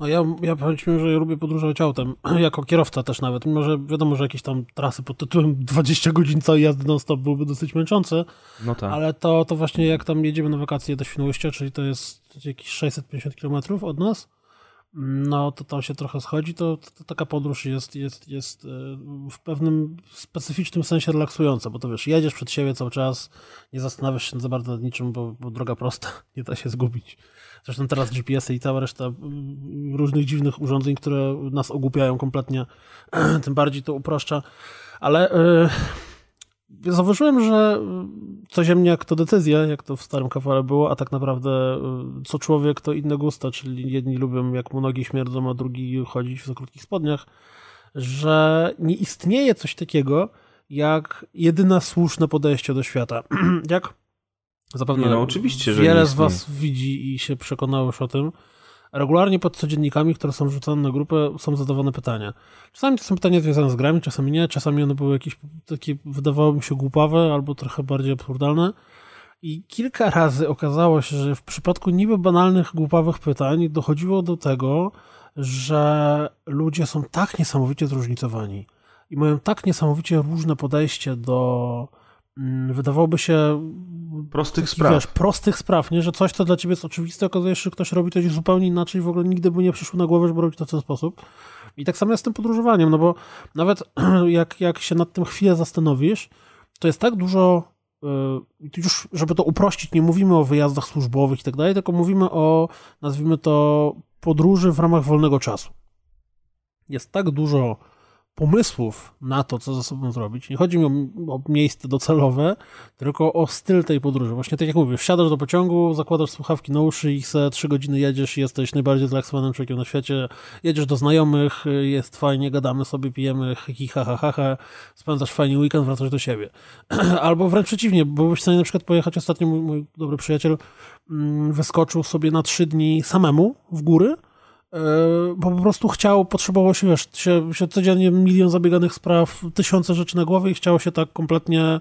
No ja, ja powiedzmy, że ja lubię podróżować autem, jako kierowca też nawet, mimo że wiadomo, że jakieś tam trasy pod tytułem 20 godzin całej jazdy non-stop byłyby dosyć męczące, no tak. ale to, to właśnie jak tam jedziemy na wakacje do Świnoujścia, czyli to jest jakieś 650 km od nas, no to tam się trochę schodzi, to, to, taka podróż jest, jest, jest e, w pewnym specyficznym sensie relaksująca, bo to wiesz, jedziesz przed siebie cały czas, nie zastanawiasz się za bardzo nad niczym, bo, bo droga prosta, nie da się zgubić. Zresztą teraz GPS-y i cała reszta różnych dziwnych urządzeń, które nas ogłupiają kompletnie, tym bardziej to upraszcza. Ale yy, zauważyłem, że coziemniak to decyzja, jak to w starym kawale było, a tak naprawdę y, co człowiek to inne gusta, czyli jedni lubią jak mu nogi śmierdzą, a drugi chodzić w krótkich spodniach, że nie istnieje coś takiego jak jedyna słuszne podejście do świata. jak Zapewne no, oczywiście, wiele z Was widzi i się przekonało już o tym. Regularnie pod codziennikami, które są wrzucane na grupę, są zadawane pytania. Czasami to są pytania związane z grami, czasami nie, czasami one były jakieś takie, wydawało mi się, głupawe albo trochę bardziej absurdalne. I kilka razy okazało się, że w przypadku niby banalnych, głupawych pytań dochodziło do tego, że ludzie są tak niesamowicie zróżnicowani i mają tak niesamowicie różne podejście do wydawałoby się prostych taki, spraw. Wiesz, prostych spraw, nie? że coś, co dla ciebie jest oczywiste, okazuje się, że ktoś robi coś zupełnie inaczej, w ogóle nigdy by nie przyszło na głowę, żeby robić to w ten sposób. I tak samo jest z tym podróżowaniem, no bo nawet jak, jak się nad tym chwilę zastanowisz, to jest tak dużo, yy, już żeby to uprościć, nie mówimy o wyjazdach służbowych i tak dalej, tylko mówimy o, nazwijmy to, podróży w ramach wolnego czasu. Jest tak dużo pomysłów na to, co ze sobą zrobić. Nie chodzi mi o, o, miejsce docelowe, tylko o styl tej podróży. Właśnie tak jak mówię, wsiadasz do pociągu, zakładasz słuchawki na uszy i se trzy godziny jedziesz i jesteś najbardziej zrelaksowanym człowiekiem na świecie. Jedziesz do znajomych, jest fajnie, gadamy sobie, pijemy, hi, ha, ha, ha, ha, spędzasz fajnie weekend, wracasz do siebie. Albo wręcz przeciwnie, byłbyś w stanie na przykład pojechać, ostatnio mój, mój dobry przyjaciel mm, wyskoczył sobie na trzy dni samemu w góry, bo po prostu chciał, potrzebował się, wiesz, się, się codziennie milion zabieganych spraw, tysiące rzeczy na głowie i chciało się tak kompletnie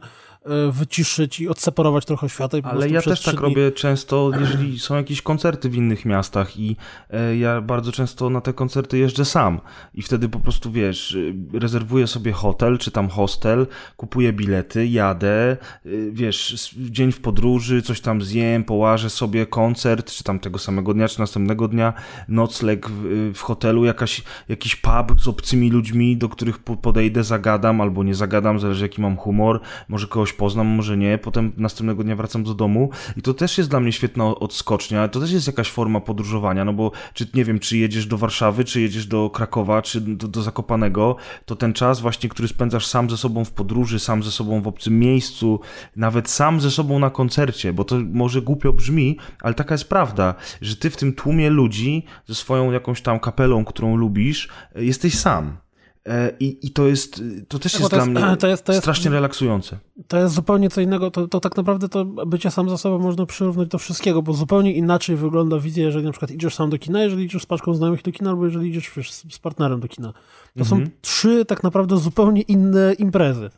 wyciszyć i odseparować trochę świata. I Ale ja też tak dni... robię często, jeżeli są jakieś koncerty w innych miastach i e, ja bardzo często na te koncerty jeżdżę sam i wtedy po prostu, wiesz, e, rezerwuję sobie hotel czy tam hostel, kupuję bilety, jadę, wiesz, dzień w podróży, coś tam zjem, połażę sobie koncert, czy tam tego samego dnia, czy następnego dnia, nocleg w, w hotelu, jakaś, jakiś pub z obcymi ludźmi, do których podejdę, zagadam albo nie zagadam, zależy jaki mam humor, może kogoś poznam, może nie, potem następnego dnia wracam do domu i to też jest dla mnie świetna odskocznia, to też jest jakaś forma podróżowania, no bo czy nie wiem, czy jedziesz do Warszawy, czy jedziesz do Krakowa, czy do, do Zakopanego, to ten czas właśnie, który spędzasz sam ze sobą w podróży, sam ze sobą w obcym miejscu, nawet sam ze sobą na koncercie, bo to może głupio brzmi, ale taka jest prawda, że ty w tym tłumie ludzi ze swoją jakąś tam kapelą, którą lubisz, jesteś sam. E, I, I to jest, to też tak, jest, to jest dla mnie to jest, to jest, strasznie relaksujące. To jest zupełnie co innego, to, to tak naprawdę to bycie sam za sobą można przyrównać do wszystkiego, bo zupełnie inaczej wygląda wizja, jeżeli na przykład idziesz sam do kina, jeżeli idziesz z paczką znajomych do kina, albo jeżeli idziesz wiesz, z partnerem do kina. To mhm. są trzy tak naprawdę zupełnie inne imprezy.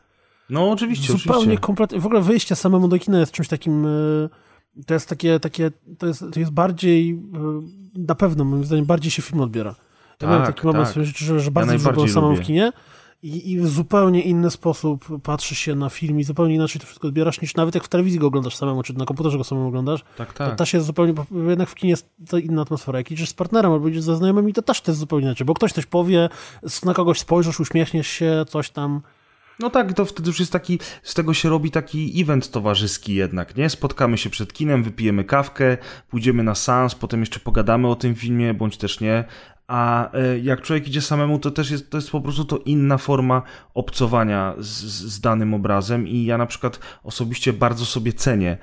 No oczywiście, Zupełnie oczywiście. kompletnie, w ogóle wyjście samemu do kina jest czymś takim... E, to jest takie, takie to, jest, to jest bardziej, e, na pewno moim zdaniem, bardziej się film odbiera. Ja tak, miałem taki moment tak. życiu, że, że bardzo ja dużo byłem samemu w kinie i, i, w zupełnie inny sposób patrzysz się na film i zupełnie inaczej to wszystko odbierasz, niż nawet jak w telewizji go oglądasz samemu, czy na komputerze go samemu oglądasz. Tak, tak. To też jest zupełnie, jednak w kinie jest to inna atmosfera. Jak idziesz z partnerem albo idziesz ze znajomymi, to też to jest zupełnie inaczej, bo ktoś coś powie, na kogoś spojrzysz, uśmiechniesz się, coś tam... No tak, to wtedy już jest taki, z tego się robi taki event towarzyski jednak, nie? Spotkamy się przed kinem, wypijemy kawkę, pójdziemy na sans, potem jeszcze pogadamy o tym filmie, bądź też nie, a e, jak człowiek idzie samemu, to też jest, to jest po prostu to inna forma obcowania z, z danym obrazem i ja na przykład osobiście bardzo sobie cenię,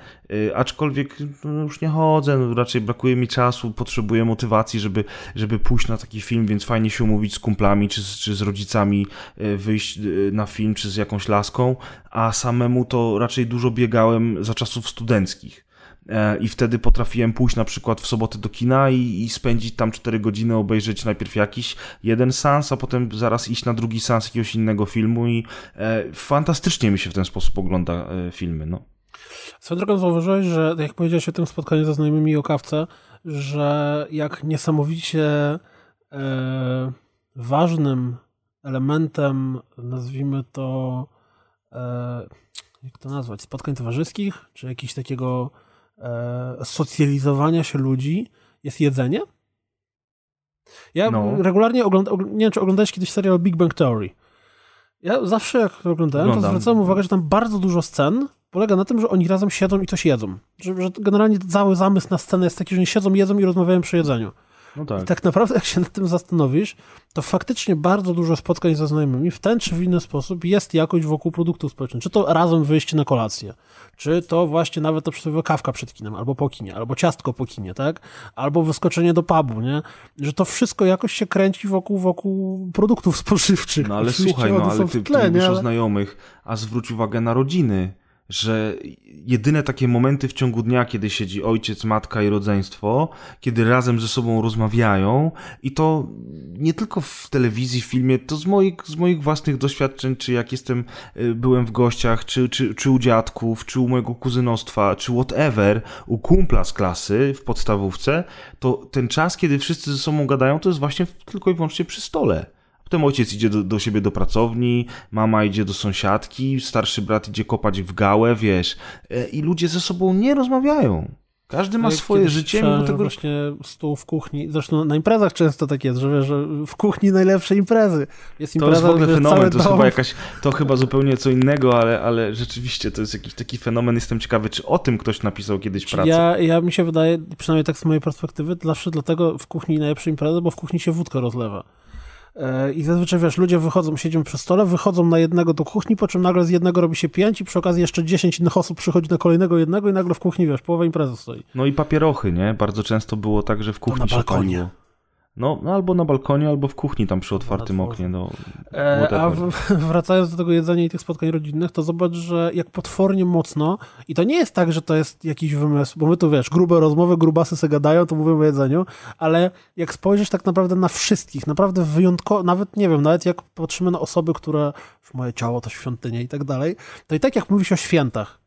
e, aczkolwiek no, już nie chodzę, no, raczej brakuje mi czasu, potrzebuję motywacji, żeby, żeby pójść na taki film, więc fajnie się umówić z kumplami czy czy z rodzicami, e, wyjść na film czy z jakąś laską, a samemu to raczej dużo biegałem za czasów studenckich. E, i wtedy potrafiłem pójść na przykład w sobotę do kina i, i, spędzić tam 4 godziny, obejrzeć najpierw jakiś jeden sens, a potem zaraz iść na drugi sens jakiegoś innego filmu i e, fantastycznie mi się w ten sposób ogląda e, filmy. No. Swoją drogą zauważyłeś, że jak powiedziałeś o tym spotkaniu ze znajomymi o kawce, że jak niesamowicie e, ważnym elementem, nazwijmy to, e, jak to nazwać, spotkań towarzyskich, czy jakiś takiego socjalizowania się ludzi jest jedzenie. Ja no. regularnie oglądam, nie wiem, czy oglądałeś kiedyś serial Big Bang Theory. Ja zawsze jak to oglądałem, Oglądam. to zwracałem uwagę, że tam bardzo dużo scen polega na tym, że oni razem siedzą i coś jedzą. Że, że generalnie cały zamysł na scenę jest taki, że oni siedzą, jedzą i rozmawiają przy jedzeniu. No tak. I tak naprawdę, jak się nad tym zastanowisz, to faktycznie bardzo dużo spotkań ze znajomymi w ten czy w inny sposób jest jakoś wokół produktów społecznych. Czy to razem wyjście na kolację, czy to właśnie nawet to przysłowiowa kawka przed kinem, albo po kinie, albo ciastko po kinie, tak? Albo wyskoczenie do pubu, nie? Że to wszystko jakoś się kręci wokół, wokół produktów spożywczych. No ale Oczywiście słuchaj, no ale ty, tle, ty mówisz ale... o znajomych, a zwróć uwagę na rodziny że jedyne takie momenty w ciągu dnia, kiedy siedzi ojciec, matka i rodzeństwo, kiedy razem ze sobą rozmawiają i to nie tylko w telewizji, w filmie, to z moich, z moich własnych doświadczeń, czy jak jestem, y, byłem w gościach, czy, czy, czy u dziadków, czy u mojego kuzynostwa, czy whatever, u kumpla z klasy w podstawówce, to ten czas, kiedy wszyscy ze sobą gadają, to jest właśnie tylko i wyłącznie przy stole. Potem ojciec idzie do, do siebie do pracowni, mama idzie do sąsiadki, starszy brat idzie kopać w gałę, wiesz. E, I ludzie ze sobą nie rozmawiają. Każdy ma swoje życie. Mimo tego... właśnie stół w kuchni, zresztą na imprezach często tak jest, że, wiesz, że w kuchni najlepsze imprezy. Jest impreza, to jest w ogóle fenomen, to jest chyba jakaś, to chyba zupełnie co innego, ale, ale rzeczywiście to jest jakiś taki fenomen. Jestem ciekawy, czy o tym ktoś napisał kiedyś pracę. Ja, ja mi się wydaje, przynajmniej tak z mojej perspektywy, zawsze dlatego w kuchni najlepsze imprezy, bo w kuchni się wódka rozlewa. E, I zazwyczaj, wiesz, ludzie wychodzą, siedzą przy stole, wychodzą na jednego do kuchni, po czym nagle z jednego robi się pięć i przy okazji jeszcze dziesięć innych osób przychodzi na kolejnego jednego i nagle w kuchni, wiesz, połowa imprezy stoi. No i papierochy, nie? Bardzo często było tak, że w kuchni się paliło. No, no, albo na balkonie, albo w kuchni tam przy otwartym oknie. No, e, a w, wracając do tego jedzenia i tych spotkań rodzinnych, to zobacz, że jak potwornie mocno, i to nie jest tak, że to jest jakiś wymysł, bo my tu wiesz, grube rozmowy, grubasy se gadają, to mówimy o jedzeniu, ale jak spojrzysz tak naprawdę na wszystkich, naprawdę wyjątkowo, nawet nie wiem, nawet jak patrzymy na osoby, które, moje ciało to świątynia i tak dalej, to i tak jak mówi się o świętach,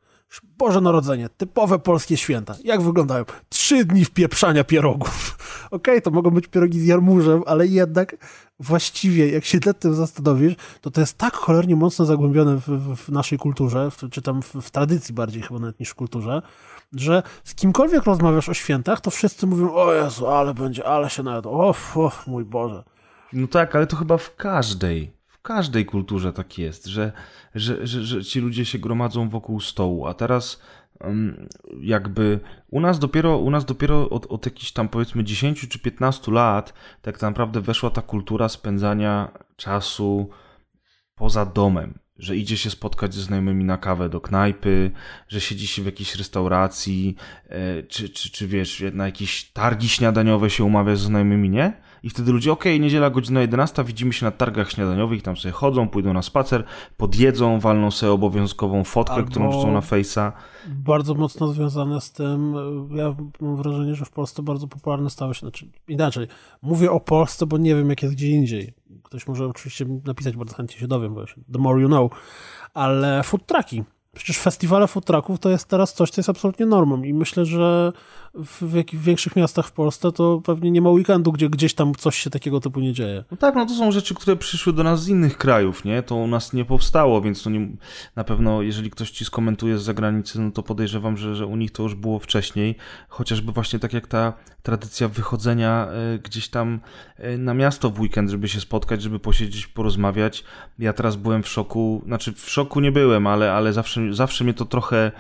Boże Narodzenie, typowe polskie święta. Jak wyglądają? Trzy dni wpieprzania pierogów. Okej, okay, to mogą być pierogi z jarmużem, ale jednak właściwie, jak się nad tym zastanowisz, to to jest tak cholernie mocno zagłębione w, w, w naszej kulturze, w, czy tam w, tradycji bardziej chyba nawet niż w kulturze, że z kimkolwiek rozmawiasz o świętach, to wszyscy mówią, o Jezu, ale będzie, ale się nawet, o, o mój Boże. No tak, ale to chyba w każdej każdej kulturze tak jest, że, że, że, że ci ludzie się gromadzą wokół stołu, a teraz jakby u nas dopiero, u nas dopiero od, od jakichś tam powiedzmy 10 czy 15 lat tak naprawdę weszła ta kultura spędzania czasu poza domem że idzie się spotkać ze znajomymi na kawę do knajpy, że siedzi się w jakiejś restauracji, e, czy, czy, czy wiesz, na jakieś targi śniadaniowe się umawia ze znajomymi, nie? I wtedy ludzie, okej, okay, niedziela godzina 11, widzimy się na targach śniadaniowych, tam sobie chodzą, pójdą na spacer, podjedzą, walną sobie obowiązkową fotkę, Albo którą wrzucą na Face'a. Bardzo mocno związane z tym, ja mam wrażenie, że w Polsce bardzo popularne stały się, znaczy inaczej, mówię o Polsce, bo nie wiem jak jest gdzie indziej. Ktoś może oczywiście napisać, bardzo chętnie się dowiem, bo the more you know, ale food trucki. Przecież festiwale food trucków to jest teraz coś, co jest absolutnie normą i myślę, że w, w, większych miastach w Polsce to pewnie nie ma weekendu, gdzie gdzieś tam coś się takiego typu nie dzieje. No tak, no to są rzeczy, które przyszły do nas z innych krajów, nie? To u nas nie powstało, więc to nie, na pewno jeżeli ktoś ci skomentuje z zagranicy, no to podejrzewam, że, że u nich to już było wcześniej, chociażby właśnie tak jak ta tradycja wychodzenia e, gdzieś tam e, na miasto w weekend, żeby się spotkać, żeby posiedzieć, porozmawiać. Ja teraz byłem w szoku, znaczy w szoku nie byłem, ale, ale zawsze, zawsze mnie to trochę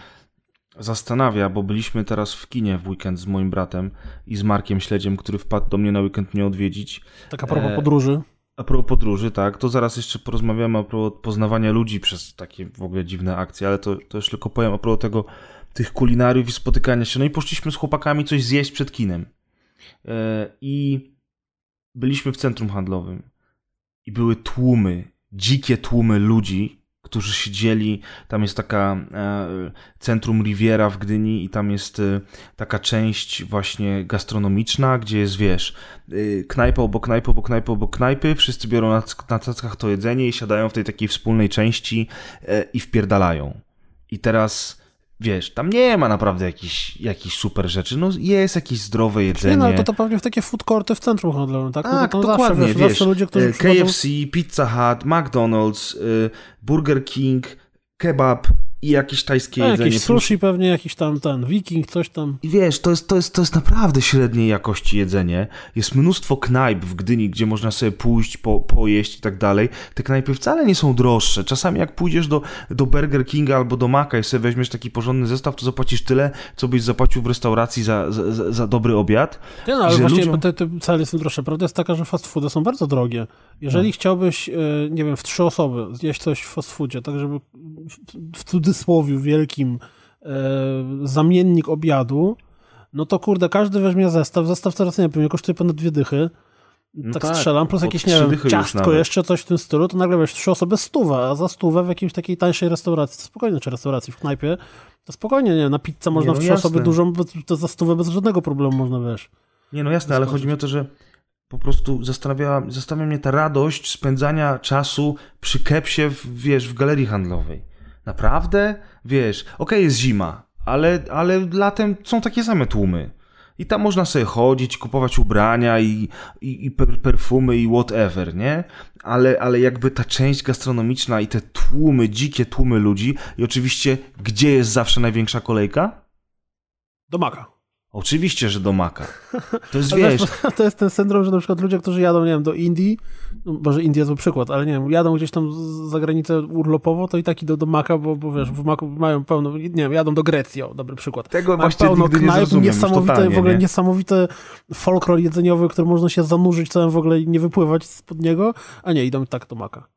zastanawia, bo byliśmy teraz w kinie w weekend z moim bratem i z Markiem Śledziem, który wpadł do mnie na weekend mnie odwiedzić. Tak a propos E, podróży. A propos podróży, tak, to zaraz jeszcze porozmawiamy a propos poznawania ludzi przez takie w ogóle dziwne akcje, ale to, to już tylko powiem a propos tego, tych kulinariów i spotykania się. No i poszliśmy z chłopakami coś zjeść przed kinem. E, I byliśmy w centrum handlowym. I były tłumy, dzikie tłumy ludzi, którzy siedzieli. Tam jest taka e, centrum Riviera w Gdyni i tam jest e, taka część właśnie gastronomiczna, gdzie jest, wiesz, y, knajpa obok knajpy, obok knajpy, obok knajpy, wszyscy biorą na, na tackach to jedzenie i siadają w tej takiej wspólnej części e, i wpierdalają. I teraz, wiesz, tam nie ma naprawdę jakichś jakich super rzeczy, no jest jakieś zdrowe jedzenie. Nie no, ale to, to pewnie w takie food courty w centrum handlowym, tak? No to Tak, dokładnie, zawsze, wiesz, wiesz, zawsze ludzie, którzy e, przychodzą... KFC, Pizza Hut, McDonald's, y, Burger King, kebab i jakieś tajskie A, jedzenie. jakieś sushi pewnie, jakiś tam ten wiking, coś tam. I wiesz, to jest, to, jest, to jest naprawdę średniej jakości jedzenie. Jest mnóstwo knajp w Gdyni, gdzie można sobie pójść, po, pojeść i tak dalej. Te knajpy wcale nie są droższe. Czasami jak pójdziesz do, do Burger Kinga albo do Maka i sobie weźmiesz taki porządny zestaw, to zapłacisz tyle, co byś zapłacił w restauracji za, za, za, dobry obiad. Nie no, ale właśnie ludziom- te, te cele są droższe. Prawda jest taka, że fast foody są bardzo drogie. Jeżeli No. chciałbyś, e, nie wiem, w trzy osoby zjeść coś w fast foodzie, tak żeby w, w cudzysłowie wielkim e, zamiennik obiadu, no to kurde, każdy weźmie zestaw. Zestaw teraz nie wiem, kosztuje ponad dwie dychy. No tak, tak, strzelam, plus jakieś, nie wiem, ciastko jeszcze, coś w tym stylu, to nagle wiesz, trzy osoby stówę, a za stówę w jakiejś takiej tańszej restauracji, to spokojnie, czy restauracji w knajpie, to spokojnie, nie na pizzę można no w trzy jasne. osoby dużą, to za stówę bez żadnego problemu można, wiesz. Nie, no jasne, ale chodzi mi o to, że po prostu zastanawiała, zastanawia mnie ta radość spędzania czasu przy kepsie, w, wiesz, w galerii handlowej. Naprawdę? Wiesz, okej, jest zima, ale, ale latem są takie same tłumy. I tam można sobie chodzić, kupować ubrania i, i, i per, perfumy i whatever, nie? Ale, ale jakby ta część gastronomiczna i te tłumy, dzikie tłumy ludzi i oczywiście, gdzie jest zawsze największa kolejka? Do maka. Oczywiście, że do Maka. To jest, wiesz, to jest ten syndrom, że na przykład ludzie, którzy jadą, nie wiem, do Indii, no może India zły przykład, ale nie wiem, jadą gdzieś tam za granicę urlopowo, to i tak idą do Maka, bo, bo wiesz, w Maku mają pełno, nie wiem, jadą do Grecji, o, dobry przykład. Tego Mają właśnie pełno nie knajp, zrozumiem już niesamowite, totalnie, w ogóle nie? niesamowite folklor jedzeniowy, który można się zanurzyć całym w ogóle i nie wypływać spod niego, a nie, idą tak do Maka.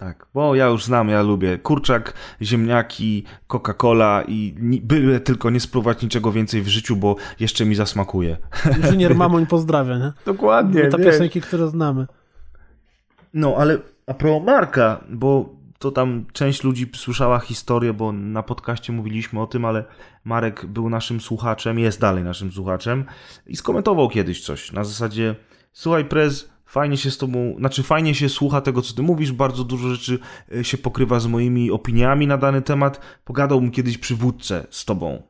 Tak, bo ja już znam, ja lubię kurczak, ziemniaki, Coca-Cola i byle tylko nie spróbować niczego więcej w życiu, bo jeszcze mi zasmakuje. Inżynier Mamoń pozdrawia, nie? Dokładnie, Te piosenki, które znamy. No, ale a propos Marka, bo to tam część ludzi słyszała historię, bo na podcaście mówiliśmy o tym, ale Marek był naszym słuchaczem, jest dalej naszym słuchaczem i skomentował kiedyś coś na zasadzie słuchaj Prez, fajnie się z tobą, znaczy fajnie się słucha tego, co ty mówisz, bardzo dużo rzeczy e, się pokrywa z moimi opiniami na dany temat, pogadałbym kiedyś przy wódce z tobą.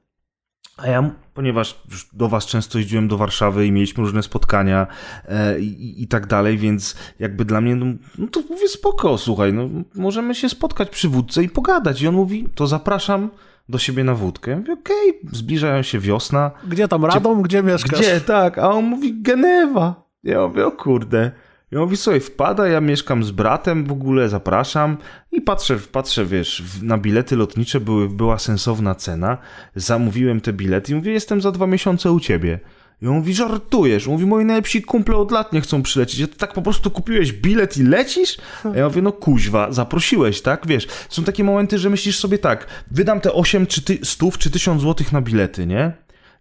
A ja, ponieważ już do was często jeździłem do Warszawy i mieliśmy różne spotkania e, i, i tak dalej, więc jakby dla mnie, no, no to mówię spoko, słuchaj, no możemy się spotkać przy wódce i pogadać. I on mówi, to zapraszam do siebie na wódkę. Ja mówię, okej, zbliżają się wiosna. Gdzie tam Radom, gdzie mieszkasz? Gdzie? Tak, a on mówi Genewa. Ja mówię, o kurde. Ja mówi, słuchaj, wpada, ja mieszkam z bratem w ogóle, zapraszam i patrzę, patrzę wiesz, na bilety lotnicze były, była sensowna cena, zamówiłem te bilety i mówię, jestem za dwa miesiące u ciebie. I on mówi, żartujesz. On mówi, moi najlepsi kumple od lat nie chcą przylecieć. A ty tak po prostu kupiłeś bilet i lecisz? A ja mówię, no kuźwa, zaprosiłeś, tak? Wiesz, są takie momenty, że myślisz sobie tak, wydam te 8 czy ty, stów czy 1000 złotych na bilety, nie?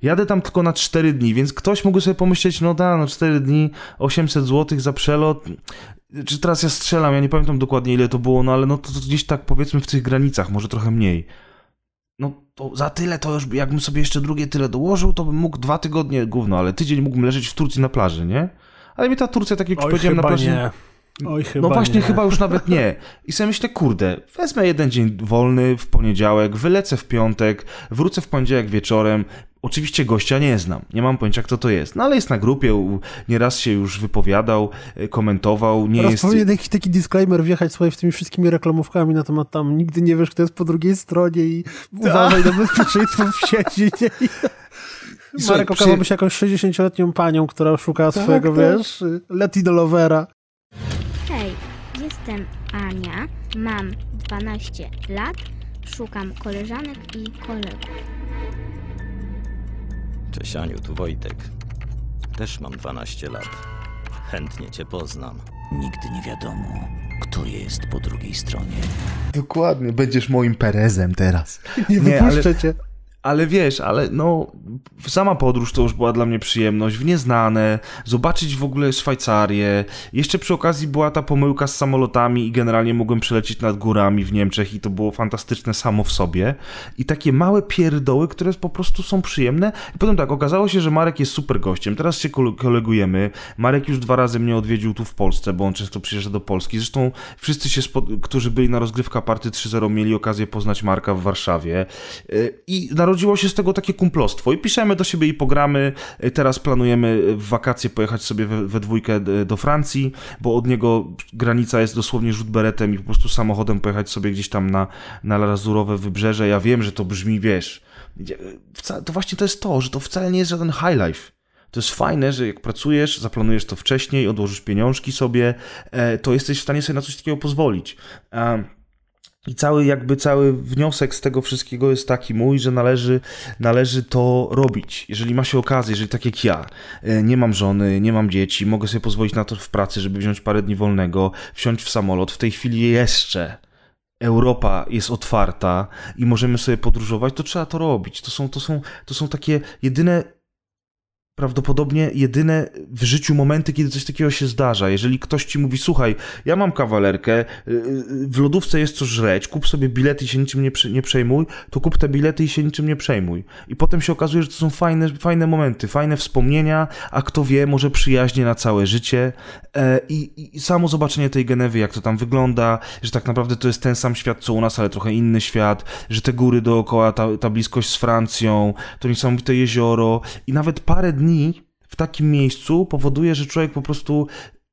Jadę tam tylko na 4 dni, więc ktoś mógł sobie pomyśleć, no da, no 4 dni, 800 zł za przelot. Czy teraz ja strzelam, ja nie pamiętam dokładnie ile to było, no ale no to, to gdzieś tak powiedzmy w tych granicach, może trochę mniej. No to za tyle to już, jakbym sobie jeszcze drugie tyle dołożył, to bym mógł dwa tygodnie, gówno, ale tydzień mógłbym leżeć w Turcji na plaży, nie? Ale mi ta Turcja, tak jak już Oj, powiedziałem na plaży... nie. Oj, No właśnie, nie. chyba już nawet nie. I sobie myślę, kurde, wezmę jeden dzień wolny w poniedziałek, wylecę w piątek, wrócę w poniedziałek wieczorem. Oczywiście gościa nie znam, nie mam pojęcia kto to jest, no ale jest na grupie, u- nieraz się już wypowiadał, e, komentował, nie Teraz jest... powinien jakiś taki disclaimer wjechać swoje w tymi wszystkimi reklamówkami na temat tam nigdy nie wiesz, kto jest po drugiej stronie i uważaj na bezpieczeństwo w sieci. Nie? I Marek przy- okazałby się jakąś 60-letnią panią, która szuka swojego, tak. wiesz, Latino lovera. Hej, jestem Ania, mam 12 lat, szukam koleżanek i kolegów. Cześć Aniu, tu Wojtek. Też mam 12 lat. Chętnie cię poznam. Nigdy nie wiadomo, kto jest po drugiej stronie. Dokładnie, będziesz moim Perezem teraz. Nie, Nie, ale- wypuszczę cię. Ale wiesz, ale no, sama podróż to już była dla mnie przyjemność, w nieznane, zobaczyć w ogóle Szwajcarię. Jeszcze przy okazji była ta pomyłka z samolotami i generalnie mogłem przelecieć nad górami w Niemczech i to było fantastyczne samo w sobie. I takie małe pierdoły, które po prostu są przyjemne. I potem tak, okazało się, że Marek jest super gościem. Teraz się kole- kolegujemy. Marek już dwa razy mnie odwiedził tu w Polsce, bo on często przyjeżdża do Polski. Zresztą wszyscy się, którzy byli na rozgrywka party 3.0 mieli okazję poznać Marka w Warszawie. Yy, I narodziło się z tego takie kumplostwo. I piszemy do siebie i pogramy. Teraz planujemy w wakacje pojechać sobie we, we dwójkę d- do Francji, bo od niego granica jest dosłownie rzut beretem i po prostu samochodem pojechać sobie gdzieś tam na, na lazurowe wybrzeże. Ja wiem, że to brzmi, wiesz, wca- to właśnie to jest to, że to wcale nie jest żaden high life. To jest fajne, że jak pracujesz, zaplanujesz to wcześniej, odłożysz pieniążki sobie, e, to jesteś w stanie sobie na coś takiego pozwolić. E, I cały jakby cały wniosek z tego wszystkiego jest taki mój, że należy, należy to robić. Jeżeli ma się okazję, jeżeli tak jak ja, e, nie mam żony, nie mam dzieci, mogę sobie pozwolić na to w pracy, żeby wziąć parę dni wolnego, wsiąść w samolot, w tej chwili jeszcze Europa jest otwarta i możemy sobie podróżować, to trzeba to robić. To są, to są, to są takie jedyne prawdopodobnie jedyne w życiu momenty, kiedy coś takiego się zdarza. Jeżeli ktoś ci mówi, słuchaj, ja mam kawalerkę, y, y, w lodówce jest co żreć, kup sobie bilety i się niczym nie, nie przejmuj, to kup te bilety i się niczym nie przejmuj. I potem się okazuje, że to są fajne, fajne momenty, fajne wspomnienia, a kto wie, może przyjaźnie na całe życie. E, I, I samo zobaczenie tej Genewy, jak to tam wygląda, że tak naprawdę to jest ten sam świat, co u nas, ale trochę inny świat, że te góry dookoła, ta, ta bliskość z Francją, to niesamowite jezioro i nawet parę dni w takim miejscu powoduje, że człowiek po prostu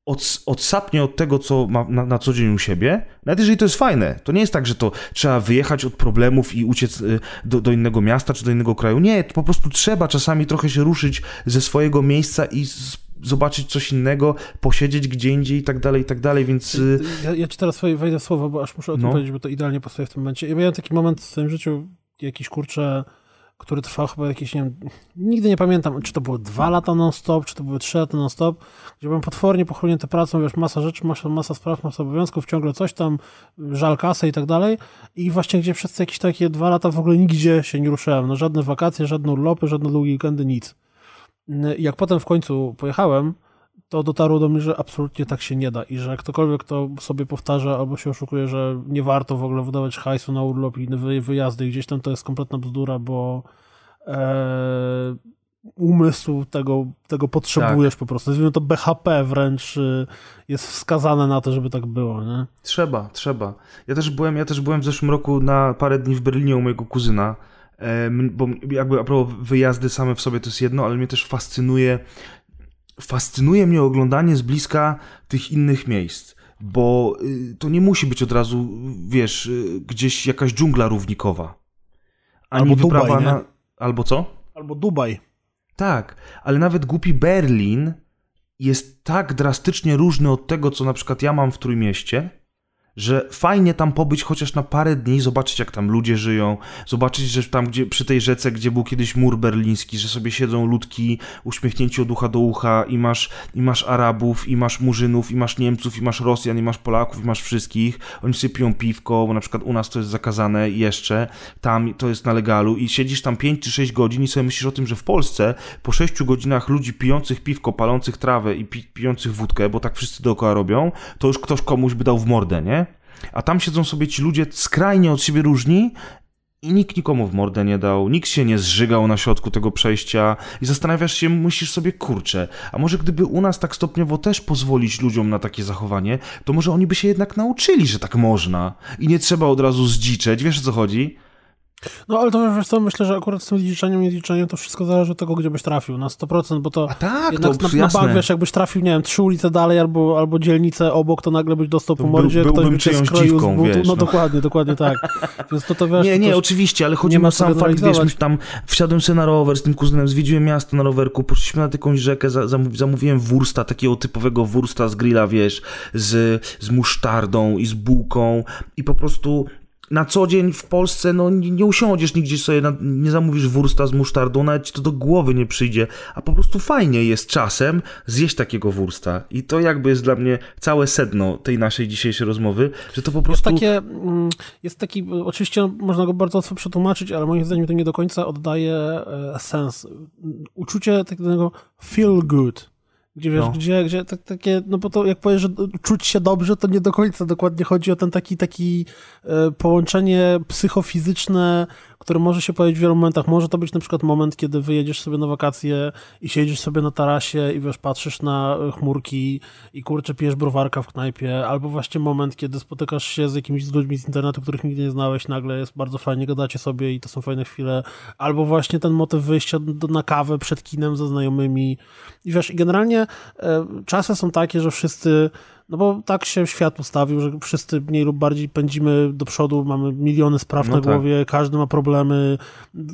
od, odsapnie od tego, co ma na, na co dzień u siebie, nawet jeżeli to jest fajne. To nie jest tak, że to trzeba wyjechać od problemów i uciec y, do, do innego miasta czy do innego kraju. Nie, to po prostu trzeba czasami trochę się ruszyć ze swojego miejsca i z, zobaczyć coś innego, posiedzieć gdzie indziej i tak dalej, i tak dalej, więc... y, Ja, ja ci teraz wej- wejdę w słowo, bo aż muszę o tym No. powiedzieć, bo to idealnie pasuje w tym momencie. Ja miałem taki moment w swoim życiu, jakiś kurczę, który trwał chyba jakieś, nie wiem, nigdy nie pamiętam, czy to było dwa lata non-stop, czy to były trzy lata non-stop, gdzie byłem potwornie pochłonięty pracą, wiesz, masa rzeczy, masa, masa spraw, masa obowiązków, ciągle coś tam, żal kasy i tak dalej. I właśnie gdzie przez jakieś takie dwa lata w ogóle nigdzie się nie ruszyłem. No żadne wakacje, żadne urlopy, żadne długie weekendy, nic. Jak potem w końcu pojechałem, to dotarło do mnie, że absolutnie tak się nie da i że ktokolwiek to sobie powtarza albo się oszukuje, że nie warto w ogóle wydawać hajsu na urlop i wy, wyjazdy gdzieś tam, to jest kompletna bzdura, bo e, umysł tego, tego potrzebujesz po prostu. Nazwijmy to BHP wręcz y, jest wskazane na to, żeby tak było, nie? Trzeba, trzeba. Ja też byłem, ja też byłem w zeszłym roku na parę dni w Berlinie u mojego kuzyna, em, bo jakby a propos wyjazdy same w sobie to jest jedno, ale mnie też fascynuje, fascynuje mnie oglądanie z bliska tych innych miejsc, bo y, to nie musi być od razu, wiesz, y, gdzieś jakaś dżungla równikowa. Ani Albo Dubaj, wyprawa nie? na... Albo co? Albo Dubaj. Tak, ale nawet głupi Berlin jest tak drastycznie różny od tego, co na przykład ja mam w Trójmieście, że fajnie tam pobyć chociaż na parę dni, zobaczyć jak tam ludzie żyją, zobaczyć, że tam gdzie, przy tej rzece, gdzie był kiedyś mur berliński, że sobie siedzą ludki uśmiechnięci od ucha do ucha i masz, i masz Arabów, i masz Murzynów, i masz Niemców, i masz Rosjan, i masz Polaków, i masz wszystkich. Oni sobie piją piwko, bo na przykład u nas to jest zakazane jeszcze, tam to jest na legalu i siedzisz tam 5 czy 6 godzin i sobie myślisz o tym, że w Polsce po 6 godzinach ludzi pijących piwko, palących trawę i pi pijących wódkę, bo tak wszyscy dookoła robią, to już ktoś komuś by dał w mordę, nie? A tam siedzą sobie ci ludzie skrajnie od siebie różni i nikt nikomu w mordę nie dał, nikt się nie zżygał na środku tego przejścia i zastanawiasz się, myślisz sobie, kurczę, a może gdyby u nas tak stopniowo też pozwolić ludziom na takie zachowanie, to może oni by się jednak nauczyli, że tak można i nie trzeba od razu zdziczeć, wiesz o co chodzi? No ale to wiesz co, myślę, że akurat z tym liczeniem i liczeniem to wszystko zależy od tego, gdzie byś trafił, na 100%, bo to A tak, jednak to na, na bank, wiesz, jakbyś trafił, nie wiem, trzy ulice dalej albo, albo dzielnicę obok, to nagle byś dostał To po był- mordzie, byłbym ktoś by cię skroił z dziwką, butu. wiesz, no, no. dokładnie, dokładnie tak. Więc to to wiesz, nie, to nie, też- oczywiście, ale chodzi mi o sam fakt, wiesz, tam wsiadłem sobie na rower z tym kuzynem, zwiedziłem miasto na rowerku, poszliśmy na jakąś rzekę, za, zamów, zamówiłem wursta, takiego typowego wursta z grilla, wiesz, z, z musztardą i z bułką i po prostu na co dzień w Polsce no, nie, nie usiądziesz nigdzie sobie, na, nie zamówisz wursta z musztardą, nawet ci to do głowy nie przyjdzie, a po prostu fajnie jest czasem zjeść takiego wursta. I to jakby jest dla mnie całe sedno tej naszej dzisiejszej rozmowy, że to po Jest, prostu... takie, mm, jest taki, oczywiście można go bardzo łatwo przetłumaczyć, ale moim zdaniem to nie do końca oddaje e, sens. Uczucie takiego feel good. Gdzie wiesz, No. gdzie, gdzie tak, takie, no bo to jak powiesz, że czuć się dobrze, to nie do końca dokładnie chodzi o ten taki, taki e, połączenie psychofizyczne, które może się pojawić w wielu momentach. Może to być na przykład moment, kiedy wyjedziesz sobie na wakacje i siedzisz sobie na tarasie i wiesz, patrzysz na e, chmurki i kurczę, pijesz browarka w knajpie, albo właśnie moment, kiedy spotykasz się z jakimiś ludźmi z internetu, których nigdy nie znałeś, nagle jest bardzo fajnie, gadacie sobie i to są fajne chwile, albo właśnie ten motyw wyjścia do, na kawę przed kinem ze znajomymi i wiesz, i generalnie e, czasy są takie, że wszyscy no bo tak się świat ustawił, że wszyscy mniej lub bardziej pędzimy do przodu, mamy miliony spraw No na tak. głowie, każdy ma problemy.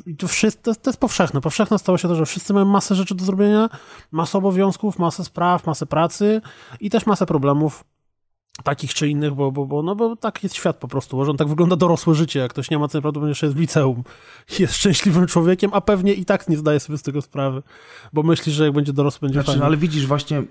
I to, wszyscy, to, jest, to jest powszechne. Powszechne stało się to, że wszyscy mają masę rzeczy do zrobienia, masę obowiązków, masę spraw, masę pracy i też masę problemów takich czy innych, bo, bo, bo, no bo tak jest świat po prostu, może on tak wygląda dorosłe życie, jak ktoś nie ma, to najprawdopodobniej jeszcze jest w liceum jest szczęśliwym człowiekiem, a pewnie i tak nie zdaje sobie z tego sprawy, bo myśli, że jak będzie dorosły, będzie Znaczy, fajnie. no ale widzisz właśnie,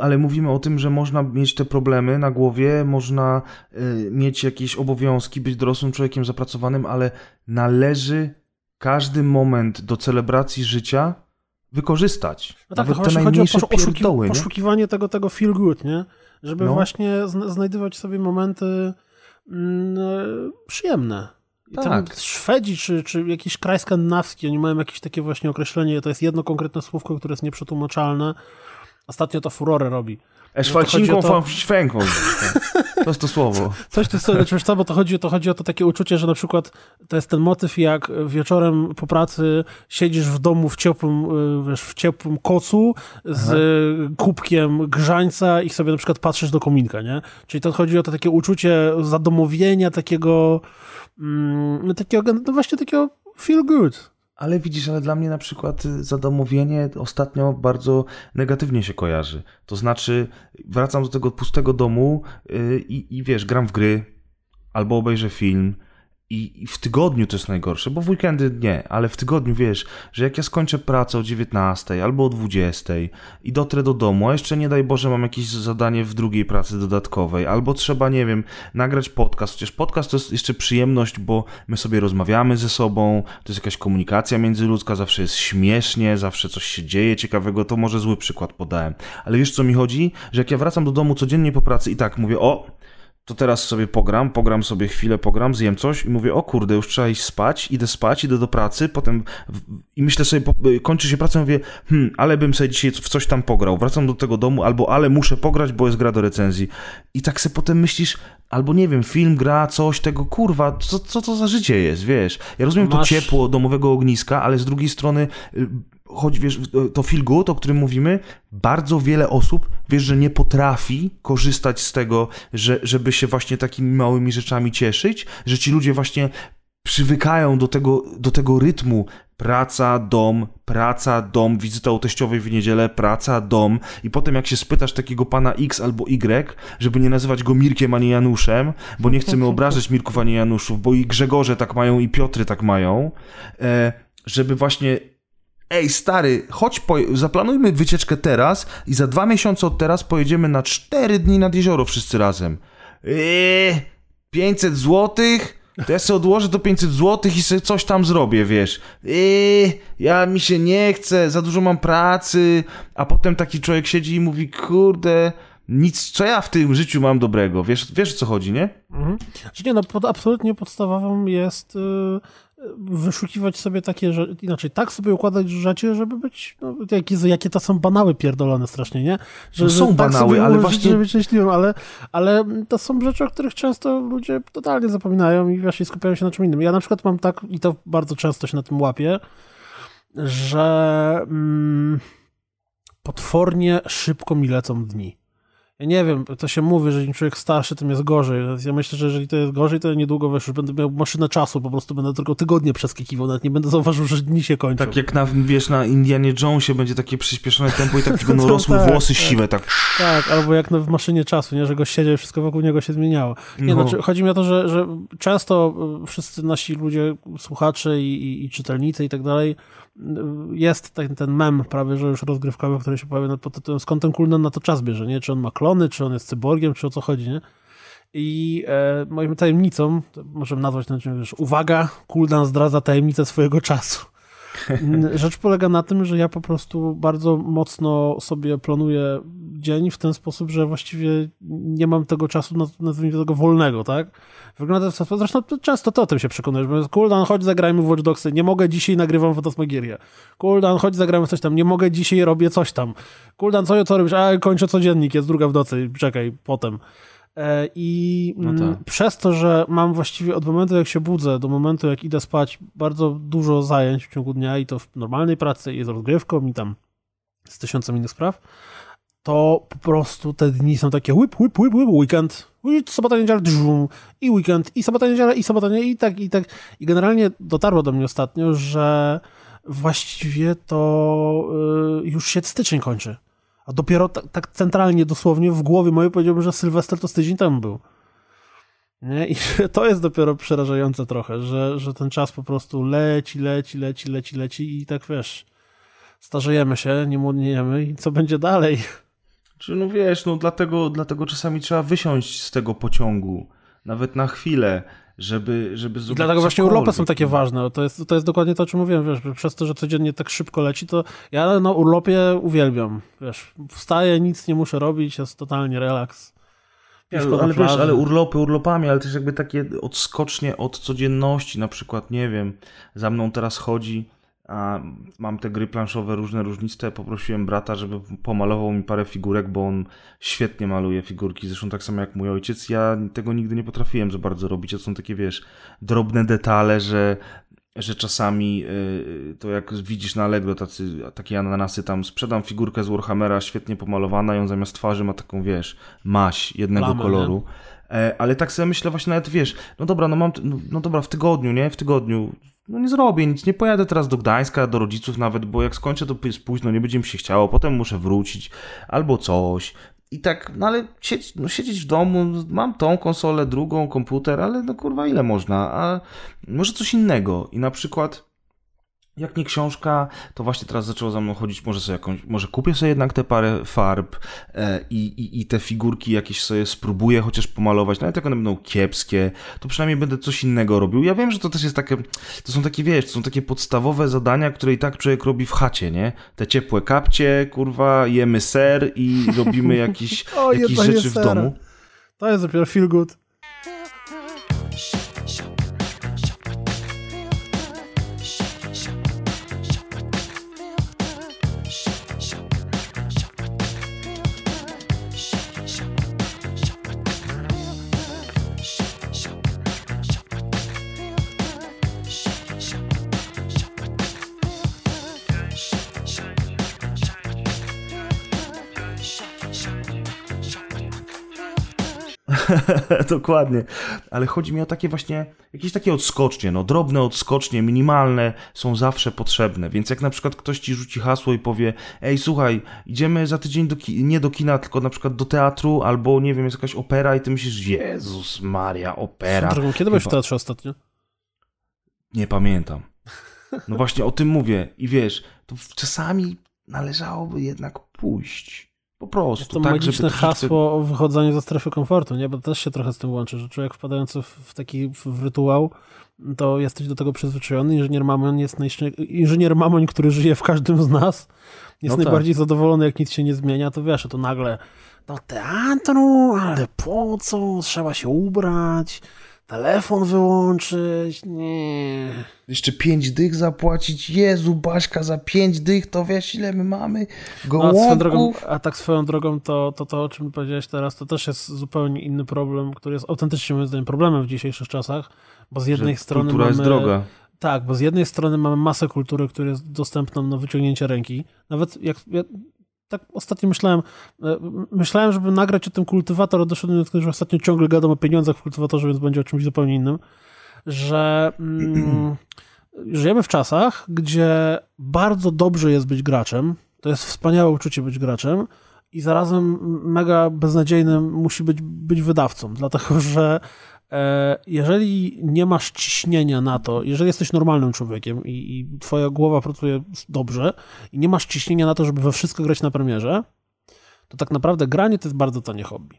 ale mówimy o tym, że można mieć te problemy na głowie, można y, mieć jakieś obowiązki, być dorosłym człowiekiem zapracowanym, ale należy każdy moment do celebracji życia wykorzystać. No tak, Nawet to te właśnie chodzi o najmniejsze poszu- oszuki- pierdoły, nie? poszukiwanie tego, tego feel good, nie? Żeby No. właśnie zna- znajdywać sobie momenty mm, e, przyjemne. I Tak. Szwedzi czy, czy jakiś kraj skandynawski, oni mają jakieś takie właśnie określenie, to jest jedno konkretne słówko, które jest nieprzetłumaczalne. Ostatnio to furorę robi. Eszwalcinką, No to o to- święką. To jest to słowo. Coś ty sobie, co, bo to chodzi, to chodzi o to takie uczucie, że na przykład to jest ten motyw, jak wieczorem po pracy siedzisz w domu w ciepłym, y, wiesz, w ciepłym kocu z y, kubkiem grzańca i sobie na przykład patrzysz do kominka, nie? Czyli to chodzi o to takie uczucie zadomowienia, takiego, mm, no takiego, no właśnie takiego feel good. Ale widzisz, ale dla mnie na przykład y, zadomowienie ostatnio bardzo negatywnie się kojarzy. To znaczy, wracam do tego pustego domu yy, i, i wiesz, gram w gry albo obejrzę film. I, w tygodniu to jest najgorsze, bo w weekendy nie, ale w tygodniu wiesz, że jak ja skończę pracę o 19 albo o 20 i dotrę do domu, a jeszcze nie daj Boże mam jakieś zadanie w drugiej pracy dodatkowej, albo trzeba, nie wiem, nagrać podcast. Chociaż podcast to jest jeszcze przyjemność, bo my sobie rozmawiamy ze sobą, to jest jakaś komunikacja międzyludzka, zawsze jest śmiesznie, zawsze coś się dzieje ciekawego, to może zły przykład podałem. Ale wiesz co mi chodzi? Że jak ja wracam do domu codziennie po pracy i tak mówię, o, to teraz sobie pogram, pogram sobie chwilę, pogram, zjem coś i mówię, o kurde, już trzeba iść spać, idę spać, idę do pracy, potem w, i myślę sobie, po, y, kończy się praca, mówię, hmm, ale bym sobie dzisiaj w coś tam pograł, wracam do tego domu, albo ale muszę pograć, bo jest gra do recenzji. I tak sobie potem myślisz, albo nie wiem, film, gra, coś, tego, kurwa, co, co to za życie jest, wiesz? Ja rozumiem to Masz- ciepło domowego ogniska, ale z drugiej strony... Choć wiesz, to feel good, o którym mówimy, bardzo wiele osób, wiesz, że nie potrafi korzystać z tego, że, żeby się właśnie takimi małymi rzeczami cieszyć, że ci ludzie właśnie przywykają do tego, do tego rytmu. Praca, dom, praca, dom, wizyta u teściowej w niedzielę, praca, dom. I potem jak się spytasz takiego pana X albo Y, żeby nie nazywać go Mirkiem, a nie Januszem, bo nie chcemy obrażać Mirków, a nie Januszów, bo i Grzegorze tak mają, i Piotry tak mają, e, żeby właśnie Ej, stary, chodź, po... zaplanujmy wycieczkę teraz i za dwa miesiące od teraz pojedziemy na cztery dni nad jezioro wszyscy razem. Eee, 500 złotych? To ja sobie odłożę to 500 złotych i sobie coś tam zrobię, wiesz. Eee, ja mi się nie chce, za dużo mam pracy. A potem taki człowiek siedzi i mówi, kurde, nic, co ja w tym życiu mam dobrego. Wiesz, wiesz o co chodzi, nie? Mhm. Znaczy nie, no pod, absolutnie podstawową jest y, wyszukiwać sobie takie, że inaczej, tak sobie układać życie, żeby być, no, jakie, jakie to są banały pierdolone strasznie, nie? Że, No są tak banały, ale ułożyć, właśnie- żeby być szczęśliwym, ale, ale to są rzeczy, o których często ludzie totalnie zapominają i właśnie skupiają się na czym innym. Ja na przykład mam tak, i to bardzo często się na tym łapię, że mm, potwornie szybko mi lecą dni. Ja nie wiem, to się mówi, że im człowiek starszy, tym jest gorzej. Ja myślę, że jeżeli to jest gorzej, to niedługo wiesz, już będę miał maszynę czasu, po prostu będę tylko tygodnie przeskakiwał, nawet nie będę zauważył, że dni się kończą. Tak jak na, wiesz, na Indianie Jonesie będzie takie przyspieszone tempo i tak będą rosły tak, włosy tak. siwe, tak. Tak, albo jak no w maszynie czasu, nie, że go siedział i wszystko wokół niego się zmieniało. Nie, No. znaczy, chodzi mi o to, że, że często y, wszyscy nasi ludzie, słuchacze i, i, i czytelnicy i tak dalej, jest ten, ten mem prawie, że już rozgrywkowy, który się pojawia pod tytułem skąd ten Kuldan na to czas bierze, nie? Czy on ma klony, czy on jest cyborgiem, czy o co chodzi, nie? I e, moją tajemnicą, możemy nazwać ten odcinek, uwaga, Kuldan zdradza tajemnicę swojego czasu. Rzecz polega na tym, że ja po prostu bardzo mocno sobie planuję dzień w ten sposób, że właściwie nie mam tego czasu, naz- nazwijmy tego wolnego, tak? Wygląda to w sposób, zresztą to często to o tym się przekonujesz, bo Kuldan, chodź zagrajmy w Watch Dogsy, nie mogę dzisiaj, nagrywam Fantasmagierię. Kuldan, chodź zagrajmy coś tam, nie mogę dzisiaj, robię coś tam. Kuldan, co, co robisz? A, kończę codziennik, jest druga w nocy, czekaj, potem. E, I No mm, tak. przez to, że mam właściwie od momentu, jak się budzę, do momentu, jak idę spać, bardzo dużo zajęć w ciągu dnia i to w normalnej pracy, i z rozgrywką, i tam z tysiącem innych spraw, to po prostu te dni są takie łyp, łyp, łyp, łyp, weekend, i sobota, niedziela, dżum, i weekend, i sobota, niedziela, i sobota, nie, i tak, i tak. I generalnie dotarło do mnie ostatnio, że właściwie to y, już się styczeń kończy. A dopiero tak, tak centralnie, dosłownie w głowie mojej powiedziałbym, że Sylwester to z tydzień temu był. Nie? I to jest dopiero przerażające trochę, że, że ten czas po prostu leci, leci, leci, leci, leci i tak wiesz, starzejemy się, nie młodniejemy i co będzie dalej? Czy no wiesz, no dlatego, dlatego czasami trzeba wysiąść z tego pociągu, nawet na chwilę, żeby, żeby zrobić dlatego właśnie urlopy są takie ważne. To jest, to jest dokładnie to, o czym mówiłem, wiesz, przez to, że codziennie tak szybko leci, to ja na urlopie uwielbiam, wiesz, wstaję, nic nie muszę robić, jest totalnie relaks. Ale wiesz, ale urlopy urlopami, ale też jakby takie odskocznie od codzienności, na przykład, nie wiem, za mną teraz chodzi, a mam te gry planszowe różne, różniste, poprosiłem brata, żeby pomalował mi parę figurek, bo on świetnie maluje figurki, zresztą tak samo jak mój ojciec, ja tego nigdy nie potrafiłem za bardzo robić, to są takie, wiesz, drobne detale, że że czasami yy, to jak widzisz na Allegro tacy, takie ananasy tam, sprzedam figurkę z Warhammera świetnie pomalowana i on zamiast twarzy ma taką, wiesz, maś jednego Plamę, koloru. E, ale tak sobie myślę właśnie nawet, wiesz, no dobra, no mam, no, no dobra, w tygodniu, nie, w tygodniu, no nie zrobię nic, nie pojadę teraz do Gdańska, do rodziców nawet, bo jak skończę to jest późno, nie będzie mi się chciało, potem muszę wrócić, albo coś. I tak, no ale siedzieć, no siedzieć w domu, mam tą konsolę, drugą, komputer, ale no kurwa ile można, a może coś innego. I na przykład jak nie książka, to właśnie teraz zaczęło za mną chodzić, może sobie jakąś, może kupię sobie jednak te parę farb e, i, i, i te figurki jakieś sobie spróbuję chociaż pomalować, nawet jak one będą kiepskie, to przynajmniej będę coś innego robił. Ja wiem, że to też jest takie, to są takie, wiesz, to są takie podstawowe zadania, które i tak człowiek robi w chacie, nie? Te ciepłe kapcie, kurwa, jemy ser i robimy jakieś, O, jakieś rzeczy w domu. To jest dopiero feel good. Dokładnie. Ale chodzi mi o takie właśnie, jakieś takie odskocznie, no drobne odskocznie, minimalne są zawsze potrzebne. Więc jak na przykład ktoś ci rzuci hasło i powie, ej słuchaj, idziemy za tydzień do nie do kina, tylko na przykład do teatru, albo nie wiem, jest jakaś opera i ty myślisz, Jezus Maria, opera. Drogą, kiedy byłeś w teatrze ostatnio? Nie pamiętam. No właśnie o tym mówię. I wiesz, to czasami należałoby jednak pójść. Po prostu. Jest to tak, magiczne żeby hasło o wychodzeniu ze strefy komfortu, nie? Bo też się trochę z tym łączy, że człowiek wpadający w, w taki w, rytuał, to jesteś do tego przyzwyczajony. Inżynier Mamoń jest najszczę... Inżynier Mamoń, który żyje w każdym z nas, jest No tak. najbardziej zadowolony, jak nic się nie zmienia, to wiesz, to nagle do teatru, ale po co? Trzeba się ubrać, telefon wyłączyć, nie... Jeszcze pięć dych zapłacić. Jezu, Baśka, za pięć dych to wiesz, ile my mamy No, a, swoją drogą, gołąbków. a tak swoją drogą, to, to to, o czym powiedziałeś teraz, to też jest zupełnie inny problem, który jest autentycznie moim zdaniem problemem w dzisiejszych czasach, bo z jednej Że strony kultura mamy... jest droga. Tak, bo z jednej strony mamy masę kultury, która jest dostępna na wyciągnięcie ręki. Nawet jak ja tak ostatnio myślałem, e, myślałem, żeby nagrać o tym kultywator, a doszedłem do tego, że ostatnio ciągle gadam o pieniądzach w kultywatorze, więc będzie o czymś zupełnie innym, że mm, żyjemy w czasach, gdzie bardzo dobrze jest być graczem, to jest wspaniałe uczucie być graczem i zarazem mega beznadziejnym musi być, być wydawcą, dlatego że jeżeli nie masz ciśnienia na to, jeżeli jesteś normalnym człowiekiem i, i twoja głowa pracuje dobrze i nie masz ciśnienia na to, żeby we wszystko grać na premierze, to tak naprawdę granie to jest bardzo tanie hobby.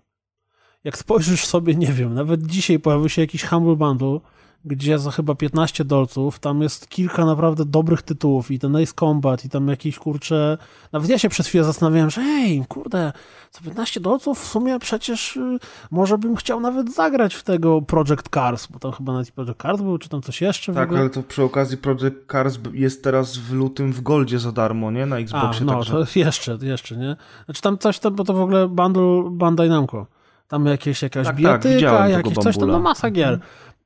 Jak spojrzysz sobie, nie wiem, nawet dzisiaj pojawił się jakiś Humble Bundle, gdzie za chyba 15 dolców tam jest kilka naprawdę dobrych tytułów i ten Ace Combat i tam jakieś kurcze... Nawet ja się przez chwilę zastanawiałem, że hej, kurde, za 15 dolców w sumie przecież y, może bym chciał nawet zagrać w tego Project Cars, bo tam chyba nawet Project Cars był, czy tam coś jeszcze Tak, ale to przy okazji Project Cars jest teraz w lutym w Goldzie za darmo, nie? Na A, Xboxie, no, także... to jeszcze, jeszcze, nie? Znaczy tam coś tam, bo to w ogóle bundle Bandai Namco. Tam jakieś, jakaś Tak, tak, widziałem tego jakieś coś tam, no masa gier.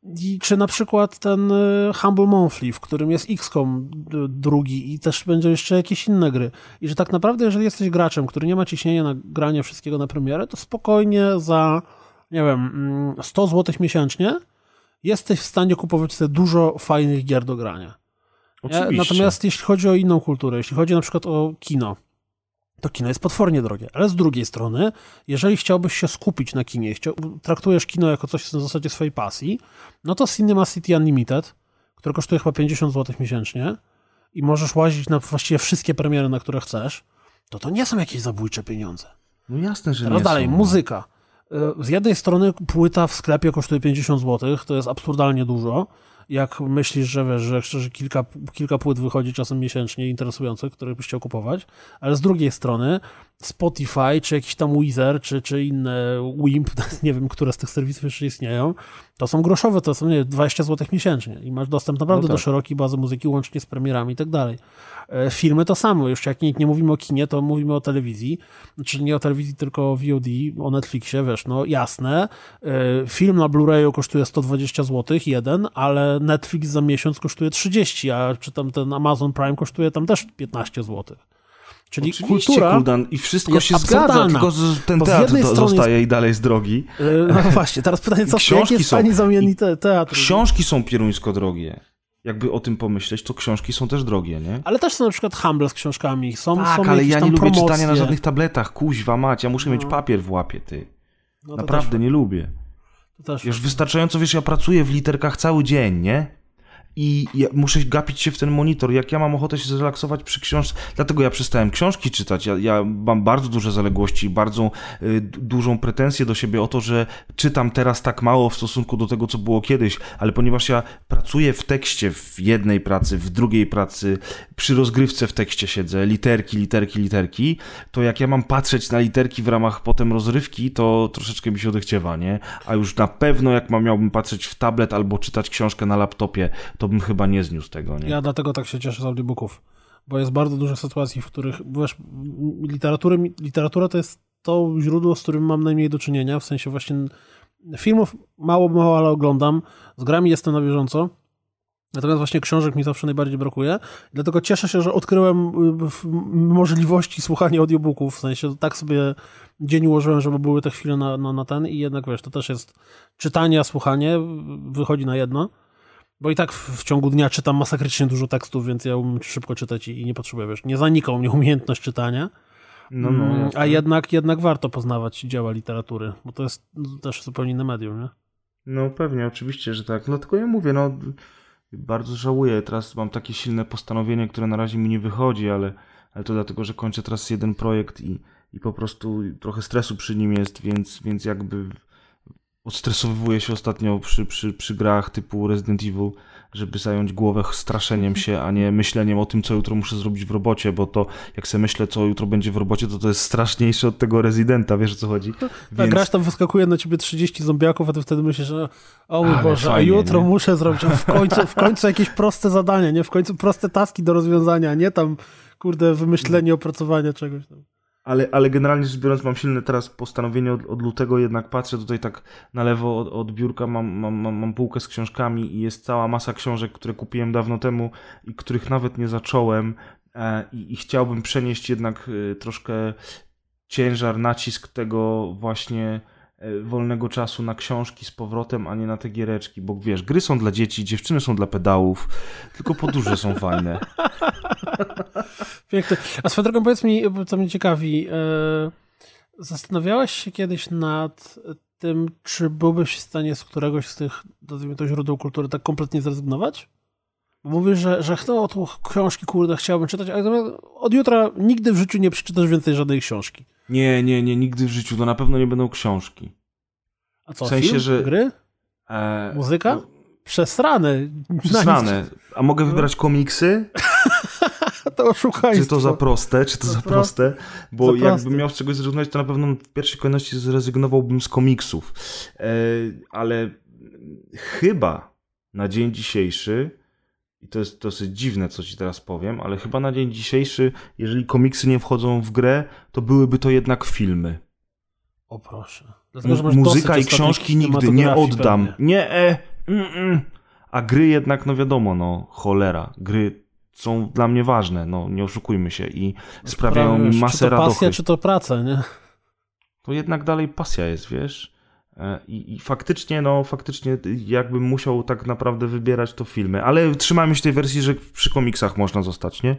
I czy na przykład ten y, Humble Monthly, w którym jest XCOM y, drugi i też będzie jeszcze jakieś inne gry. I że tak naprawdę, jeżeli jesteś graczem, który nie ma ciśnienia na granie wszystkiego na premierę, to spokojnie za, nie wiem, mm, 100 zł miesięcznie jesteś w stanie kupować sobie dużo fajnych gier do grania. Oczywiście. Natomiast jeśli chodzi o inną kulturę, jeśli chodzi na przykład o kino, to kino jest potwornie drogie. Ale z drugiej strony, jeżeli chciałbyś się skupić na kinie, chciał, traktujesz kino jako coś na zasadzie swojej pasji, no to Cinema City Unlimited, które kosztuje chyba 50 zł miesięcznie i możesz łazić na właściwie wszystkie premiery, na które chcesz, to to nie są jakieś zabójcze pieniądze. No jasne, że Teraz nie dalej, są. no. muzyka. Y, Z jednej strony płyta w sklepie kosztuje 50 zł, to jest absurdalnie dużo. Jak myślisz, że wiesz, że, że kilka, kilka płyt wychodzi czasem miesięcznie interesujących, które byś chciał kupować, ale z drugiej strony Spotify, czy jakiś tam Weezer, czy, czy inne Wimp, nie wiem, które z tych serwisów jeszcze istnieją, to są groszowe, to są nie, 20 zł miesięcznie i masz dostęp naprawdę No tak. do szerokiej bazy muzyki, łącznie z premierami i tak dalej. E, Filmy to samo, już jak nie, nie mówimy o kinie, to mówimy o telewizji, znaczy nie o telewizji, tylko o VOD, o Netflixie, wiesz, no jasne, E, film na Blu-rayu kosztuje 120 zł, jeden, ale Netflix za miesiąc kosztuje 30, a czy tam ten Amazon Prime kosztuje tam też 15 zł. Czyli Oczywiście, kultura... Kuldan, i wszystko jest się zgadza, tylko z- ten z teatr strony zostaje i dalej z drogi. E, No właśnie, teraz pytanie, co Książki jest są. zamienni te, teatr? Książki są pieruńsko drogie. Jakby o tym pomyśleć, to książki są też drogie, nie? Ale też są na przykład Humble z książkami, są, Tak, są ale ja nie lubię promocje. czytania na żadnych tabletach. Kuźwa mać, ja muszę mieć No. papier w łapie, ty. No Naprawdę nie lubię. to też Już wystarczająco, wiesz, ja pracuję w literkach cały dzień, nie? I ja muszę gapić się w ten monitor. Jak ja mam ochotę się zrelaksować przy książce, dlatego ja przestałem książki czytać. Ja, ja mam bardzo duże zaległości, bardzo y, dużą pretensję do siebie o to, że czytam teraz tak mało w stosunku do tego, co było kiedyś, ale ponieważ ja pracuję w tekście w jednej pracy, w drugiej pracy, przy rozgrywce w tekście siedzę, literki, literki, literki, to jak ja mam patrzeć na literki w ramach potem rozrywki, to troszeczkę mi się odechciewa, nie? A już na pewno jak mam, miałbym patrzeć w tablet albo czytać książkę na laptopie, to bym chyba nie zniósł tego, nie? Ja dlatego tak się cieszę z audiobooków, bo jest bardzo dużo sytuacji, w których, wiesz, literatury, literatura to jest to źródło, z którym mam najmniej do czynienia, w sensie właśnie filmów mało, mało, ale oglądam, z grami jestem na bieżąco, natomiast właśnie książek mi zawsze najbardziej brakuje, dlatego cieszę się, że odkryłem y, możliwości słuchania audiobooków, w sensie tak sobie dzień ułożyłem, żeby były te chwile na, na, na ten. I jednak, wiesz, to też jest czytanie, a słuchanie, wychodzi na jedno. Bo i tak w, w ciągu dnia czytam masakrycznie dużo tekstów, więc ja umiem szybko czytać i, i nie potrzebuję, wiesz, nie zanika u mnie umiejętność czytania. No, no, Mm, jasne. a jednak, jednak warto poznawać dzieła literatury, bo to jest też zupełnie inne medium, nie? No pewnie, oczywiście, że tak. Dlatego ja mówię, no bardzo żałuję. Teraz mam takie silne postanowienie, które na razie mi nie wychodzi, ale, ale to dlatego, że kończę teraz jeden projekt i, i po prostu trochę stresu przy nim jest, więc, więc jakby odstresowywuję się ostatnio przy, przy, przy grach typu Resident Evil, żeby zająć głowę straszeniem się, a nie myśleniem o tym, co jutro muszę zrobić w robocie, bo to jak sobie myślę, co jutro będzie w robocie, to to jest straszniejsze od tego Residenta, wiesz o co chodzi? Tak, grasz tam wyskakuje na ciebie 30 zombiaków, a ty wtedy myślisz, że o mój Boże, fajnie, a jutro nie? muszę zrobić, a w końcu, w końcu jakieś proste zadania, nie? W końcu proste taski do rozwiązania, nie tam, kurde, wymyślenie, opracowania czegoś tam. Ale, ale generalnie rzecz biorąc, mam silne teraz postanowienie od, od lutego, jednak patrzę tutaj tak na lewo od, od biurka, mam, mam, mam, mam półkę z książkami i jest cała masa książek, które kupiłem dawno temu i których nawet nie zacząłem. e, i, i chciałbym przenieść jednak e, troszkę ciężar, nacisk tego właśnie e, wolnego czasu na książki z powrotem, a nie na te giereczki, bo wiesz, gry są dla dzieci, dziewczyny są dla pedałów, tylko podróże są fajne. Piękne. A swoją drogą powiedz mi, co mnie ciekawi, e, zastanawiałeś się kiedyś nad tym, czy byłbyś w stanie z któregoś z tych, nazwijmy to, źródeł kultury tak kompletnie zrezygnować? Bo mówisz, że, że no, tu książki, kurde, chciałbym czytać, ale od jutra nigdy w życiu nie przeczytasz więcej żadnej książki. Nie, nie, nie, nigdy w życiu, to na pewno nie będą książki. A co, W sensie, film? że- Gry? E, Muzyka? no, Przesrane. Przesrane. A mogę wybrać komiksy? To oszukaństwo. Czy to za proste? Czy to za, Za proste? Bo Za proste. jakbym miał z czegoś zrezygnować, to na pewno w pierwszej kolejności zrezygnowałbym z komiksów. E, ale chyba na dzień dzisiejszy, i to jest dosyć dziwne, co ci teraz powiem, ale chyba na dzień dzisiejszy, jeżeli komiksy nie wchodzą w grę, to byłyby to jednak filmy. O proszę. Dlatego, Muzyka i książki nigdy nie oddam. pewnie. Nie, e, mm, mm. A gry jednak, no wiadomo, no cholera. Gry są dla mnie ważne, no nie oszukujmy się i sprawiają mi masę Czy to pasja, radochy. czy to praca, nie? To jednak dalej pasja jest, wiesz? E, I, I faktycznie, no faktycznie jakbym musiał tak naprawdę wybierać to filmy, ale trzymajmy się tej wersji, że przy komiksach można zostać, nie?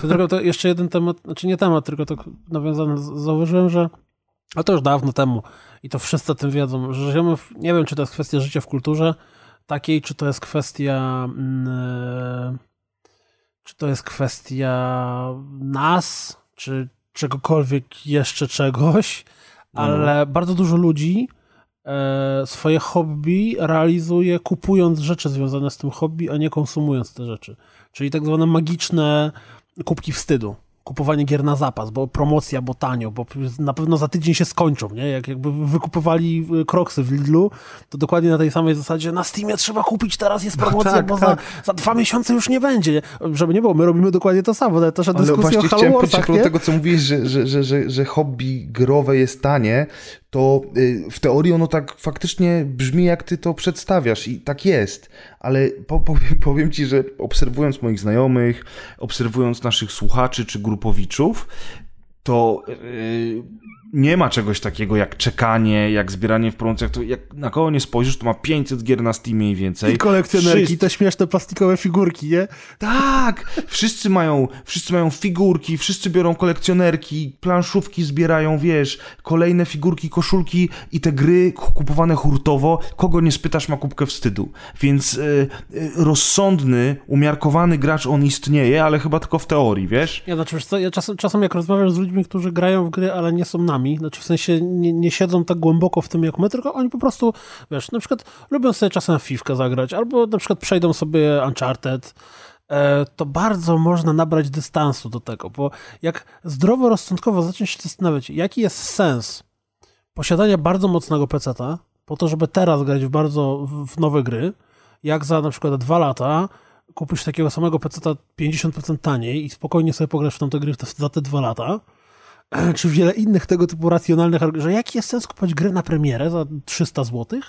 Co drogą, to jeszcze jeden temat, znaczy nie temat, tylko nawiązany, z- zauważyłem, że a to już dawno temu i to wszyscy o tym wiedzą, że żyjemy, w, nie wiem, czy to jest kwestia życia w kulturze takiej, czy to jest kwestia e, czy to jest kwestia nas, czy czegokolwiek jeszcze czegoś, ale bardzo dużo ludzi e, swoje hobby realizuje kupując rzeczy związane z tym hobby, a nie konsumując te rzeczy. Czyli tak zwane magiczne kubki wstydu. Kupowanie gier na zapas, bo promocja, bo tanio, bo na pewno za tydzień się skończą, nie? Jak jakby wykupywali y, kroksy w Lidlu, to dokładnie na tej samej zasadzie na Steamie trzeba kupić, teraz jest promocja, tak, bo tak. Za, za dwa miesiące już nie będzie. Żeby nie było, my robimy dokładnie to samo. Ale dyskusja właśnie o chciałem Halo Warsach, nie? tego, co mówiłeś, że, że, że, że, że hobby growe jest tanie, to y, w teorii ono tak faktycznie brzmi, jak ty to przedstawiasz i tak jest, ale po, powiem, powiem ci, że obserwując moich znajomych, obserwując naszych słuchaczy czy grupowiczów, to yy, nie ma czegoś takiego jak czekanie, jak zbieranie w promocjach, to jak na kogo nie spojrzysz, to ma 500 gier na Steamie i więcej. I kolekcjonerki, Wszyscy- te śmieszne plastikowe figurki, nie? Tak! Wszyscy mają, wszyscy mają figurki, wszyscy biorą kolekcjonerki, planszówki zbierają, wiesz, kolejne figurki, koszulki i te gry kupowane hurtowo. Kogo nie spytasz, ma kubkę wstydu. Więc y, y, rozsądny, umiarkowany gracz on istnieje, ale chyba tylko w teorii, wiesz? Ja, znaczy, wiesz co, ja czasem, czasem jak rozmawiam z ludźmi, którzy grają w gry, ale nie są nami, znaczy w sensie nie, nie siedzą tak głęboko w tym jak my, tylko oni po prostu, wiesz, na przykład lubią sobie czasem fifkę zagrać, albo na przykład przejdą sobie Uncharted, e, to bardzo można nabrać dystansu do tego, bo jak zdroworozsądkowo zacząć się zastanawiać, jaki jest sens posiadania bardzo mocnego peceta po to, żeby teraz grać w bardzo w, nowe gry, jak za na przykład dwa lata kupisz takiego samego peceta 50% taniej i spokojnie sobie pograsz w tamte gry za te dwa lata, czy wiele innych tego typu racjonalnych, że jaki jest sens kupować grę na premierę za 300 zł,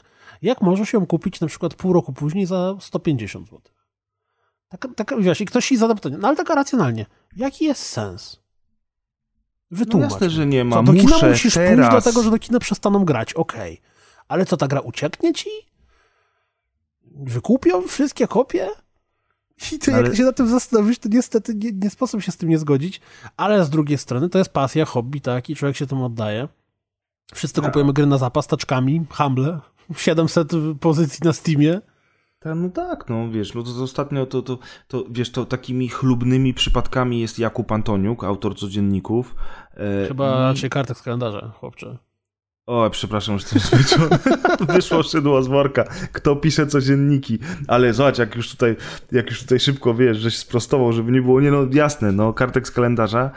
jak możesz ją kupić na przykład pół roku później za 150 zł. Tak, tak, wiesz, i ktoś ci zada pytanie, no ale tak racjonalnie, jaki jest sens? No Wytłumacz. jasne, mi. że nie ma. Co, do kina Muszę musisz pójść teraz. dlatego, że do kina przestaną grać, okej. Ale co, ta gra ucieknie ci? Wykupią wszystkie kopie? I ty, Ale- jak się na tym zastanowisz, to niestety nie, nie sposób się z tym nie zgodzić, ale z drugiej strony to jest pasja, hobby, tak, i człowiek się tym oddaje. Wszyscy kupujemy gry na zapas taczkami, Humble, 700 pozycji na Steamie. Ta, no tak, no wiesz, no to, to ostatnio to, to, to, wiesz, to takimi chlubnymi przypadkami jest Jakub Antoniuk, autor codzienników. E, Chyba i- raczej kartek z kalendarza, chłopcze. O, przepraszam, że jestem zmęczony. Wyszło szydło z worka. Kto pisze codzienniki? Ale zobacz, jak już tutaj, jak już tutaj szybko wiesz, żeś sprostował, żeby nie było, nie no jasne, no kartek z kalendarza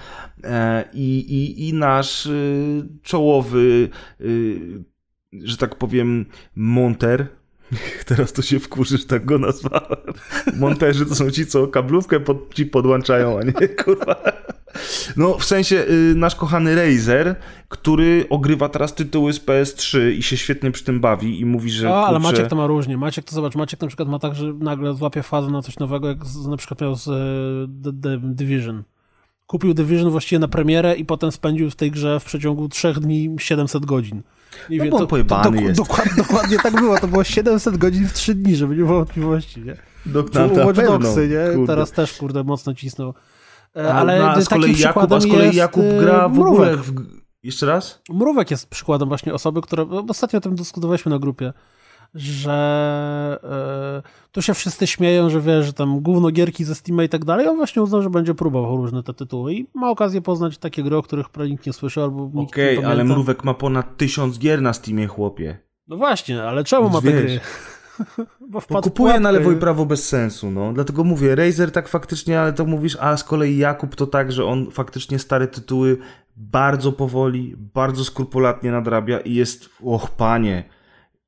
e, i, i, i nasz y, czołowy, y, że tak powiem, monter, Teraz to się wkurzysz, tak go nazwałem. Monterzy to są ci, co kablówkę pod, ci podłączają, a nie kurwa. No, w sensie y, nasz kochany Razer, który ogrywa teraz tytuły z PS3 i się świetnie przy tym bawi i mówi, że. O, ale kurczę, Maciek to ma różnie. Maciek to zobacz, Maciek na przykład ma tak, że nagle złapie fazę na coś nowego, jak z, na przykład miał z e, The, Division. Kupił Division właściwie na premierę i potem spędził w tej grze w przeciągu trzech dni 700 godzin. I No wie- bo on pojebany jest. Dokład, dokładnie tak było. To było 700 godzin w 3 dni, żeby nie było wątpliwości, nie? Do, Czy na, u na Watch Dogsy, nie? kurde. Teraz też, kurde, mocno cisnął. E, A, Ale no, a z kolei Jakub, a z kolei Jakub e, gra w Mrówek. ogóle w... Jeszcze raz? Mrówek jest przykładem właśnie osoby, która. bo Ostatnio o tym dyskutowaliśmy na grupie, że e, tu się wszyscy śmieją, że wiesz, że tam gówno gierki ze Steama i tak dalej. On właśnie uznał, że będzie próbował różne te tytuły i ma okazję poznać takie gry, o których prawie nikt nie słyszał albo nikt Okej, ale. Mrówek ma ponad tysiąc gier na Steamie, chłopie. No właśnie, ale czemu ma te Wiesz. gry? Bo Bo kupuje na lewo i prawo bez sensu, no. Dlatego mówię, Razer tak faktycznie, ale to mówisz, a z kolei Jakub to tak, że on faktycznie stare tytuły bardzo powoli, bardzo skrupulatnie nadrabia i jest, och panie,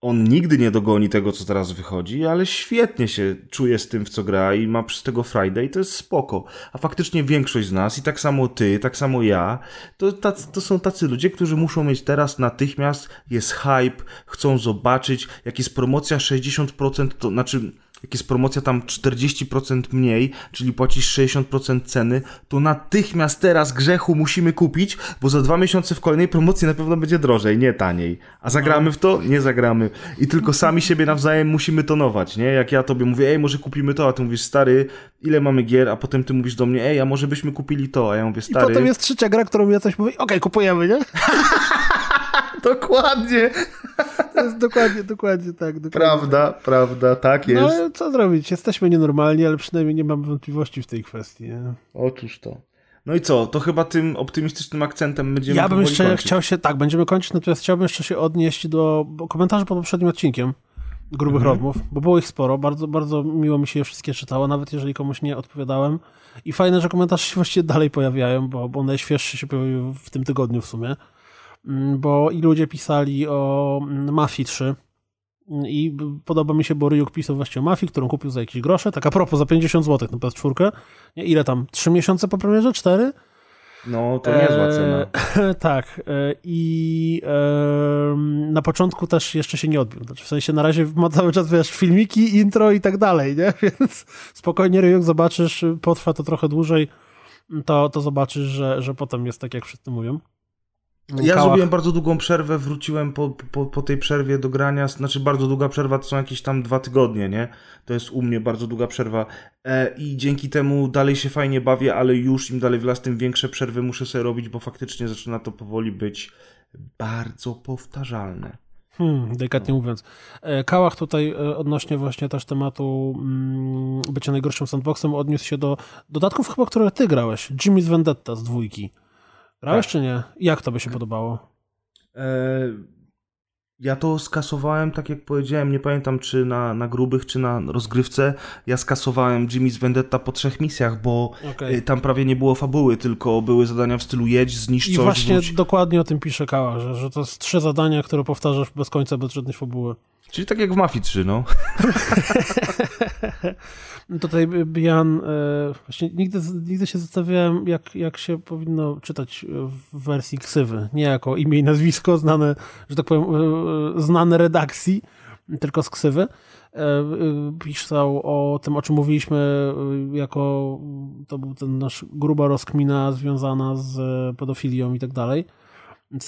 on nigdy nie dogoni tego, co teraz wychodzi, ale świetnie się czuje z tym, w co gra i ma przez tego Friday to jest spoko. A faktycznie większość z nas, i tak samo ty, tak samo ja, to, tacy, to są tacy ludzie, którzy muszą mieć teraz natychmiast, jest hype, chcą zobaczyć, jak jest promocja 60%, to znaczy jak jest promocja tam 40% mniej, czyli płacisz 60% ceny, to natychmiast teraz grzechu musimy kupić, bo za dwa miesiące w kolejnej promocji na pewno będzie drożej, nie taniej. A zagramy w to? Nie zagramy. I tylko sami siebie nawzajem musimy tonować, nie? Jak ja tobie mówię, ej, może kupimy to, a ty mówisz, stary, ile mamy gier, a potem ty mówisz do mnie, ej, a może byśmy kupili to, a ja mówię, I stary... potem jest trzecia gra, którą ja coś mówi, okej, kupujemy, nie? Dokładnie! To jest dokładnie, dokładnie tak. Dokładnie Prawda, prawda, tak Tak. jest. No co zrobić? Jesteśmy nienormalni, ale przynajmniej nie mam wątpliwości w tej kwestii. Nie? Otóż to. No i co? To chyba tym optymistycznym akcentem będziemy Ja bym jeszcze kończyć. chciał się, tak, będziemy kończyć, natomiast chciałbym jeszcze się odnieść do komentarzy pod poprzednim odcinkiem grubych Mhm. rozmów, bo było ich sporo, bardzo, bardzo miło mi się je wszystkie czytało, nawet jeżeli komuś nie odpowiadałem. I fajne, że komentarze się właściwie dalej pojawiają, bo, bo najświeższe się pojawiły w tym tygodniu w sumie. Mm, Bo i ludzie pisali o mm, Mafii 3 i b- podoba mi się, bo Ryuk pisał właśnie o Mafii, którą kupił za jakieś grosze, tak a propos, za 50 zł na PS4. Nie, ile tam? 3 miesiące po premierze? 4? No, to niezła Eee, cena. tak. e, I em, na początku też jeszcze się nie odbił. Znaczy, w sensie na razie ma cały czas, wiesz, filmiki, intro i tak dalej, nie? Więc spokojnie, Ryjuk, zobaczysz, potrwa to trochę dłużej, to, to zobaczysz, że, że potem jest tak, jak wszyscy mówią. Ja Kałach- zrobiłem bardzo długą przerwę, wróciłem po, po, po tej przerwie do grania, znaczy bardzo długa przerwa to są jakieś tam dwa tygodnie, nie? To jest u mnie bardzo długa przerwa e, i dzięki temu dalej się fajnie bawię, ale już im dalej w las, tym większe przerwy muszę sobie robić, bo faktycznie zaczyna to powoli być bardzo powtarzalne. Hmm, delikatnie mówiąc. E, Kałach tutaj e, odnośnie właśnie też tematu mm, bycia najgorszym sandboxem odniósł się do dodatków chyba, które ty grałeś. Jimmy's Vendetta z dwójki. Grałeś Tak. czy nie? Jak to by się podobało? E, ja to skasowałem, tak jak powiedziałem, nie pamiętam czy na, na grubych, czy na rozgrywce. Ja skasowałem Jimmy's Vendetta po trzech misjach, bo Okej. e, tam prawie nie było fabuły, tylko były zadania w stylu jedź, zniszcz I coś, właśnie wróć. dokładnie o tym pisze Kałach, że, że to jest trzy zadania, które powtarzasz bez końca, bez żadnej fabuły. Czyli tak jak w Mafii 3, no. Tutaj Bian, e, właśnie nigdy, nigdy się zastanawiałem, jak, jak się powinno czytać w wersji ksywy. Nie jako imię i nazwisko znane, że tak powiem, e, znane redakcji, tylko z ksywy. E, e, Pisał o tym, o czym mówiliśmy, e, jako to był ten nasz gruba rozkmina związana z pedofilią i tak dalej.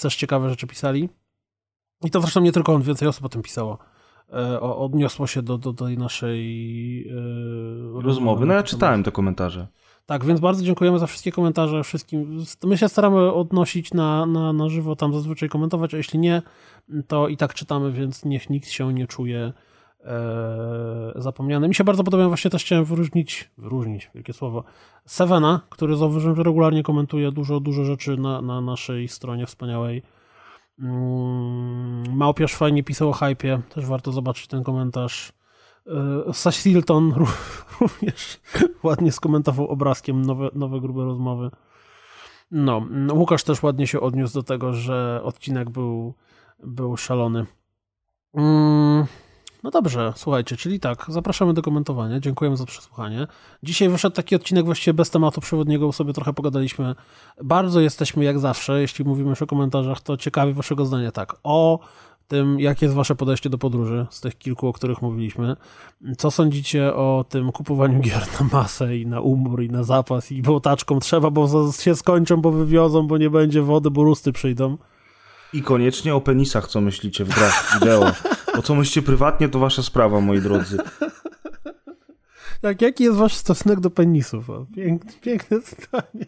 Też ciekawe rzeczy pisali. I to zresztą nie tylko on, więcej osób o tym pisało. E, Odniosło się do, do tej naszej e, Rozmowy. No ja czytałem te komentarze. Tak, więc bardzo dziękujemy za wszystkie komentarze, wszystkim. My się staramy odnosić na, na, na żywo, tam zazwyczaj komentować, a jeśli nie, to i tak czytamy, więc niech nikt się nie czuje e, zapomniany. Mi się bardzo podobają, właśnie też chciałem wyróżnić, wyróżnić, wielkie słowo, Sevena, który zauważyłem, że regularnie komentuje dużo, dużo rzeczy na, na naszej stronie wspaniałej. Mm, Małpiarz fajnie pisał o hypie, też warto zobaczyć ten komentarz. E, Sash Hilton ró- również ładnie skomentował obrazkiem nowe, nowe grube rozmowy. No, Łukasz też ładnie się odniósł do tego, że odcinek był, był szalony. Mm, No dobrze, słuchajcie, czyli tak, zapraszamy do komentowania, dziękujemy za przesłuchanie. Dzisiaj wyszedł taki odcinek właściwie bez tematu przewodniego, bo sobie trochę pogadaliśmy. Bardzo jesteśmy jak zawsze, jeśli mówimy już o komentarzach, to ciekawi waszego zdania tak, o tym, jakie jest wasze podejście do podróży, z tych kilku, o których mówiliśmy. Co sądzicie o tym kupowaniu gier na masę i na umór i na zapas i bo taczką trzeba, bo się skończą, bo wywiozą, bo nie będzie wody, bo rusty przyjdą. I koniecznie o penisach, co myślicie w grach wideo. Bo co myślicie prywatnie, to wasza sprawa, moi drodzy. Tak, jaki jest wasz stosunek do penisów? O, piękne, piękne zdanie.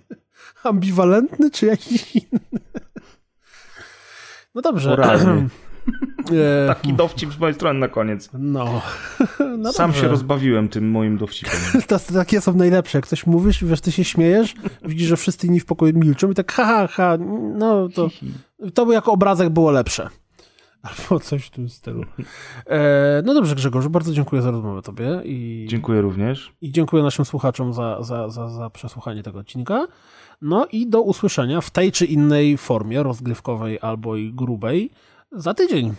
Ambiwalentny czy jakiś inny? No dobrze. E, Taki dowcip z mojej strony na koniec. No. no Sam dobrze. się rozbawiłem tym moim dowcipem. Takie są najlepsze. Jak coś mówisz, wiesz, ty się śmiejesz, widzisz, że wszyscy inni w pokoju milczą i tak ha, ha, ha, no to, to by jako obrazek było lepsze. Albo coś w tym stylu. E, no dobrze, Grzegorzu, bardzo dziękuję za rozmowę tobie i, Dziękuję również. i dziękuję naszym słuchaczom za, za, za, za przesłuchanie tego odcinka. No i do usłyszenia w tej czy innej formie, rozgrywkowej albo i grubej, za tydzień.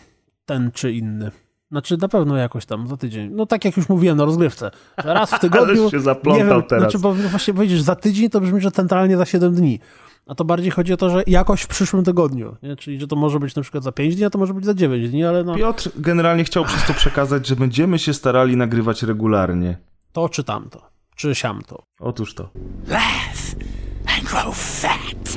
Ten czy inny. Znaczy na pewno jakoś tam za tydzień. No tak jak już mówiłem na rozgrywce. Raz w tygodniu. Ależ się zaplątał nie wiem, teraz. Znaczy, bo właśnie powiedzieć za tydzień to brzmi, że centralnie za 7 dni. A to bardziej chodzi o to, że jakoś w przyszłym tygodniu. Nie? Czyli, że to może być na przykład za 5 dni, a to może być za 9 dni, ale no Piotr generalnie chciał przez to przekazać, że będziemy się starali nagrywać regularnie. to czy tamto. Czy siamto. Otóż to. Laugh and grow fat.